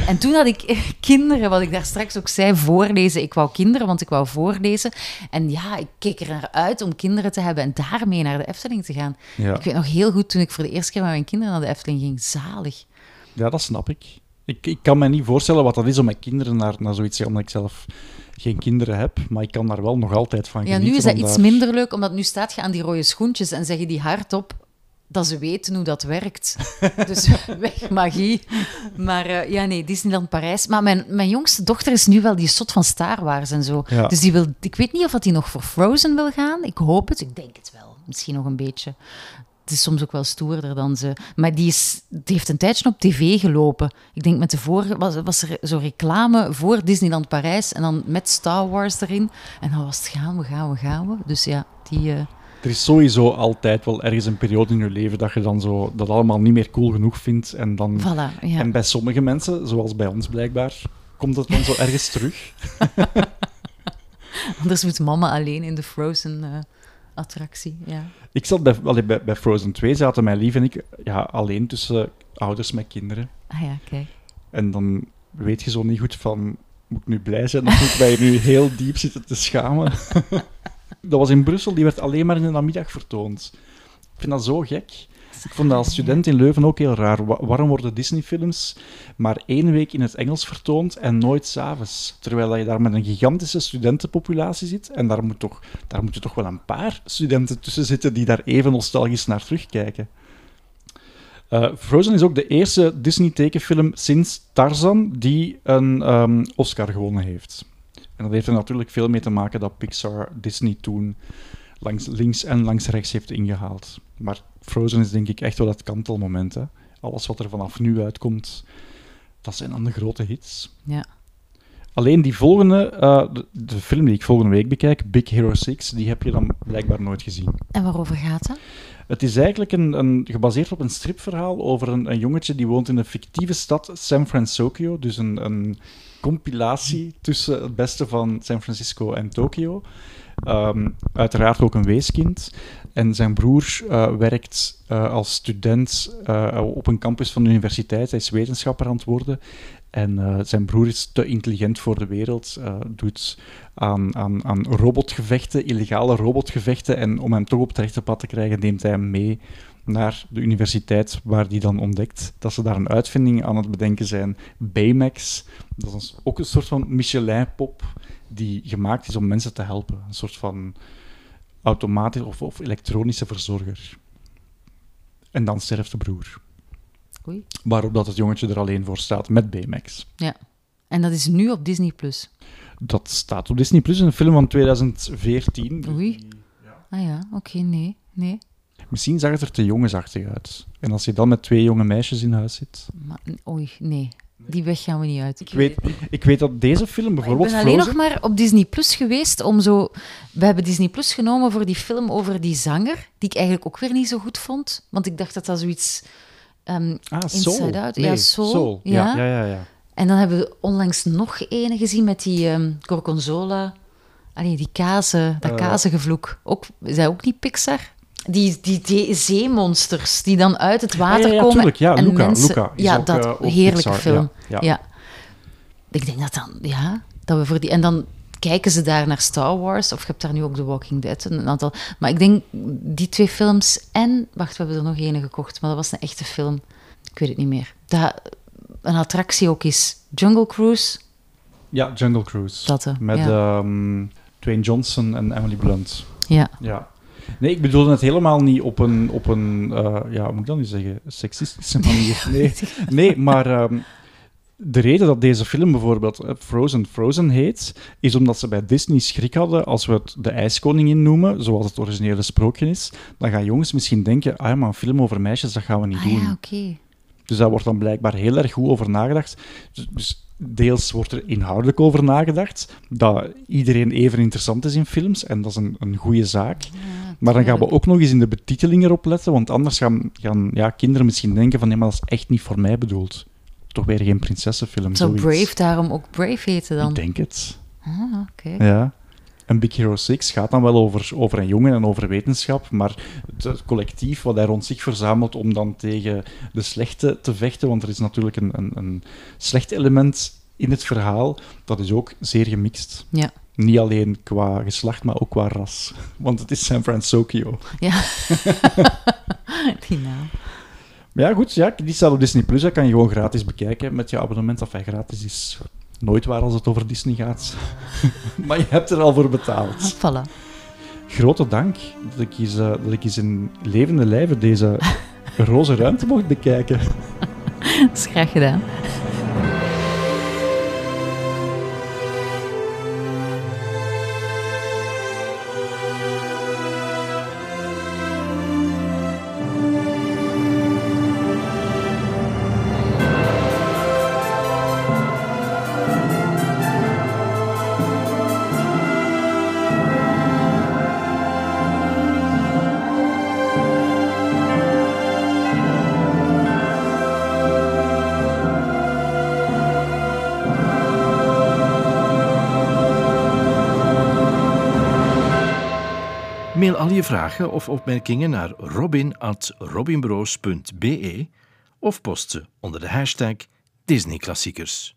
En toen had ik kinderen, wat ik daar straks ook zei, voorlezen. Ik wou kinderen, want ik wou voorlezen. En ja, ik keek er naar uit om kinderen te hebben en daarmee naar de Efteling te gaan. Ja. Ik weet nog heel goed toen ik voor de eerste keer met mijn kinderen naar de Efteling ging. Zalig. ja, dat snap ik. ik. Ik kan me niet voorstellen wat dat is om met kinderen naar, naar zoiets te gaan, omdat ik zelf geen kinderen heb. Maar ik kan daar wel nog altijd van Ja, genieten. nu is dat iets daar- minder leuk, omdat nu staat je aan die rode schoentjes en zeggen die hardop dat ze weten hoe dat werkt. dus weg magie. Maar eh, ja, nee, Disneyland Parijs. Maar mijn, mijn jongste dochter is nu wel die sot van Star Wars en zo. Ja. Dus die wil, ik weet niet of dat die nog voor Frozen wil gaan. Ik hoop het, ik denk het wel. Misschien nog een beetje. Het is soms ook wel stoerder dan ze. Maar die, is, die heeft een tijdje op tv gelopen. Ik denk met de vorige was, was er zo reclame voor Disneyland Parijs en dan met Star Wars erin. En dan was het gaan we, gaan we, gaan we. Dus ja, die. eh, Er is sowieso altijd wel ergens een periode in je leven dat je dan zo dat allemaal niet meer cool genoeg vindt. En, dan, voilà, ja. en bij sommige mensen, zoals bij ons blijkbaar, komt het dan zo ergens terug. Anders moet mama alleen in de Frozen-attractie. ja. Ik zat bij, allee, bij, bij Frozen 2, zaten mijn lief en ik ja, alleen tussen ouders met kinderen. Ah ja, kijk. En dan weet je zo niet goed van, moet ik nu blij zijn of moet ik mij nu heel diep zitten te schamen? dat was in Brussel, die werd alleen maar in de namiddag vertoond. vind dat zo gek. Ik vond dat als student in Leuven ook heel raar. Wa- waarom worden Disney-films maar één week in het Engels vertoond en nooit s'avonds? Terwijl je daar met een gigantische studentenpopulatie zit. En daar, moet toch, daar moeten toch wel een paar studenten tussen zitten die daar even nostalgisch naar terugkijken. Eh, Frozen is ook de eerste Disney-tekenfilm sinds Tarzan die een ehm, Oscar gewonnen heeft. En dat heeft er natuurlijk veel mee te maken dat Pixar Disney toen langs links en langs rechts heeft ingehaald. Maar Frozen is denk ik echt wel het kantelmoment. Hè. Alles wat er vanaf nu uitkomt, dat zijn dan de grote hits. Ja. Alleen die volgende, eh, de, de film die ik volgende week bekijk, Big Hero 6, die heb je dan blijkbaar nooit gezien. En waarover gaat dat? Het is eigenlijk een, een, gebaseerd op een stripverhaal over een, een jongetje die woont in een fictieve stad, San Francisco. Dus een, een compilatie tussen het beste van San Francisco en Tokio. Ehm, uiteraard ook een weeskind. En zijn broer eh, werkt eh, als student eh, op een campus van de universiteit. Hij is wetenschapper aan het worden. En zijn broer is te intelligent voor de wereld, doet aan, aan, aan robotgevechten, illegale robotgevechten. En om hem toch op het rechte pad te krijgen, neemt hij hem mee naar de universiteit, waar hij dan ontdekt dat ze daar een uitvinding aan het bedenken zijn. Baymax, dat is ook een soort van Michelin-pop die gemaakt is om mensen te helpen. Een soort van automatische of, of elektronische verzorger. En dan sterft de broer. Oei. Waarop dat het jongetje er alleen voor staat met Baymax. Ja. En dat is nu op Disney+. Plus. Dat staat op Disney Plus, een film van 2014. Oei. Ah ja, oké, nee, nee. Misschien zag het er te jongensachtig uit. En als je dan met twee jonge meisjes in huis zit. Maar, oei, nee. Die weg gaan we niet uit. Ik weet, ik weet dat deze film Ik bijvoorbeeld. ben alleen nog maar op Disney Plus geweest om zo... We hebben Disney Plus genomen voor die film over die zanger, die ik eigenlijk ook weer niet zo goed vond. Want ik dacht dat dat zoiets... ehm, Ah, Inside Soul. Out. Nee, Ja, Soul. Ja. Ja, ja, ja. ja. En dan hebben we onlangs nog ene gezien met die ehm Gorgonzola. Allee, die kazen, dat Eh. kazengevloek. Ook, is dat ook niet Pixar? Die, die, die zeemonsters die dan uit het water Ah, ja, ja, komen. tuurlijk. Ja, en Luca, mensen, Luca is ja, ook, dat eh, heerlijke Pixar, film. ja. Ik denk dat dan, ja, dat we voor die. En dan kijken ze daar naar Star Wars, of je hebt daar nu ook The Walking Dead, een aantal. Maar ik denk die twee films en, wacht, we hebben er nog ene gekocht, maar dat was een echte film. Ik weet het niet meer. Dat een attractie ook is. Jungle Cruise, Ja, Jungle Cruise. dat hè. Met ehm, Dwayne Johnson en Emily Blunt. ja. Ja. Nee, ik bedoelde het helemaal niet op een, op een eh, ja, hoe moet ik dat nu zeggen, seksistische manier. Nee, nee maar ehm, de reden dat deze film bijvoorbeeld eh, Frozen Frozen heet, is omdat ze bij Disney schrik hadden als we het de ijskoningin noemen, zoals het originele sprookje is. Dan gaan jongens misschien denken, ah ja, maar een film over meisjes, dat gaan we niet Ah doen. ja, oké. Dus daar wordt dan blijkbaar heel erg goed over nagedacht. Dus, dus deels wordt er inhoudelijk over nagedacht, dat iedereen even interessant is in films, en dat is een, een goede zaak. Maar dan gaan we ook nog eens in de betiteling erop letten, want anders gaan, gaan ja, kinderen misschien denken van nee, maar dat is echt niet voor mij bedoeld. Toch weer geen prinsessenfilm. Zou. Brave daarom ook Brave heten dan? Ik denk het. Ah, oké. Ja. En Big Hero 6 gaat dan wel over, over een jongen en over wetenschap, maar het, collectief wat hij rond zich verzamelt om dan tegen de slechte te vechten, want er is natuurlijk een, een, een slecht element in het verhaal, dat is ook zeer gemixt. Ja. Niet alleen qua geslacht, maar ook qua ras. Want het is San Francisco. Ja. die naam. Maar ja, goed, ja, die staat op Disney+. Plus. Dat kan je gewoon gratis bekijken met je abonnement. Of hij gratis is nooit waar als het over Disney gaat. maar je hebt er al voor betaald. Voilà. Grote dank dat ik eens, eh, dat ik eens in levende lijven deze roze ruimte mocht bekijken. Dat is graag gedaan. Of opmerkingen naar robin.robinbroos.be of post ze onder de hashtag Disneyklassiekers.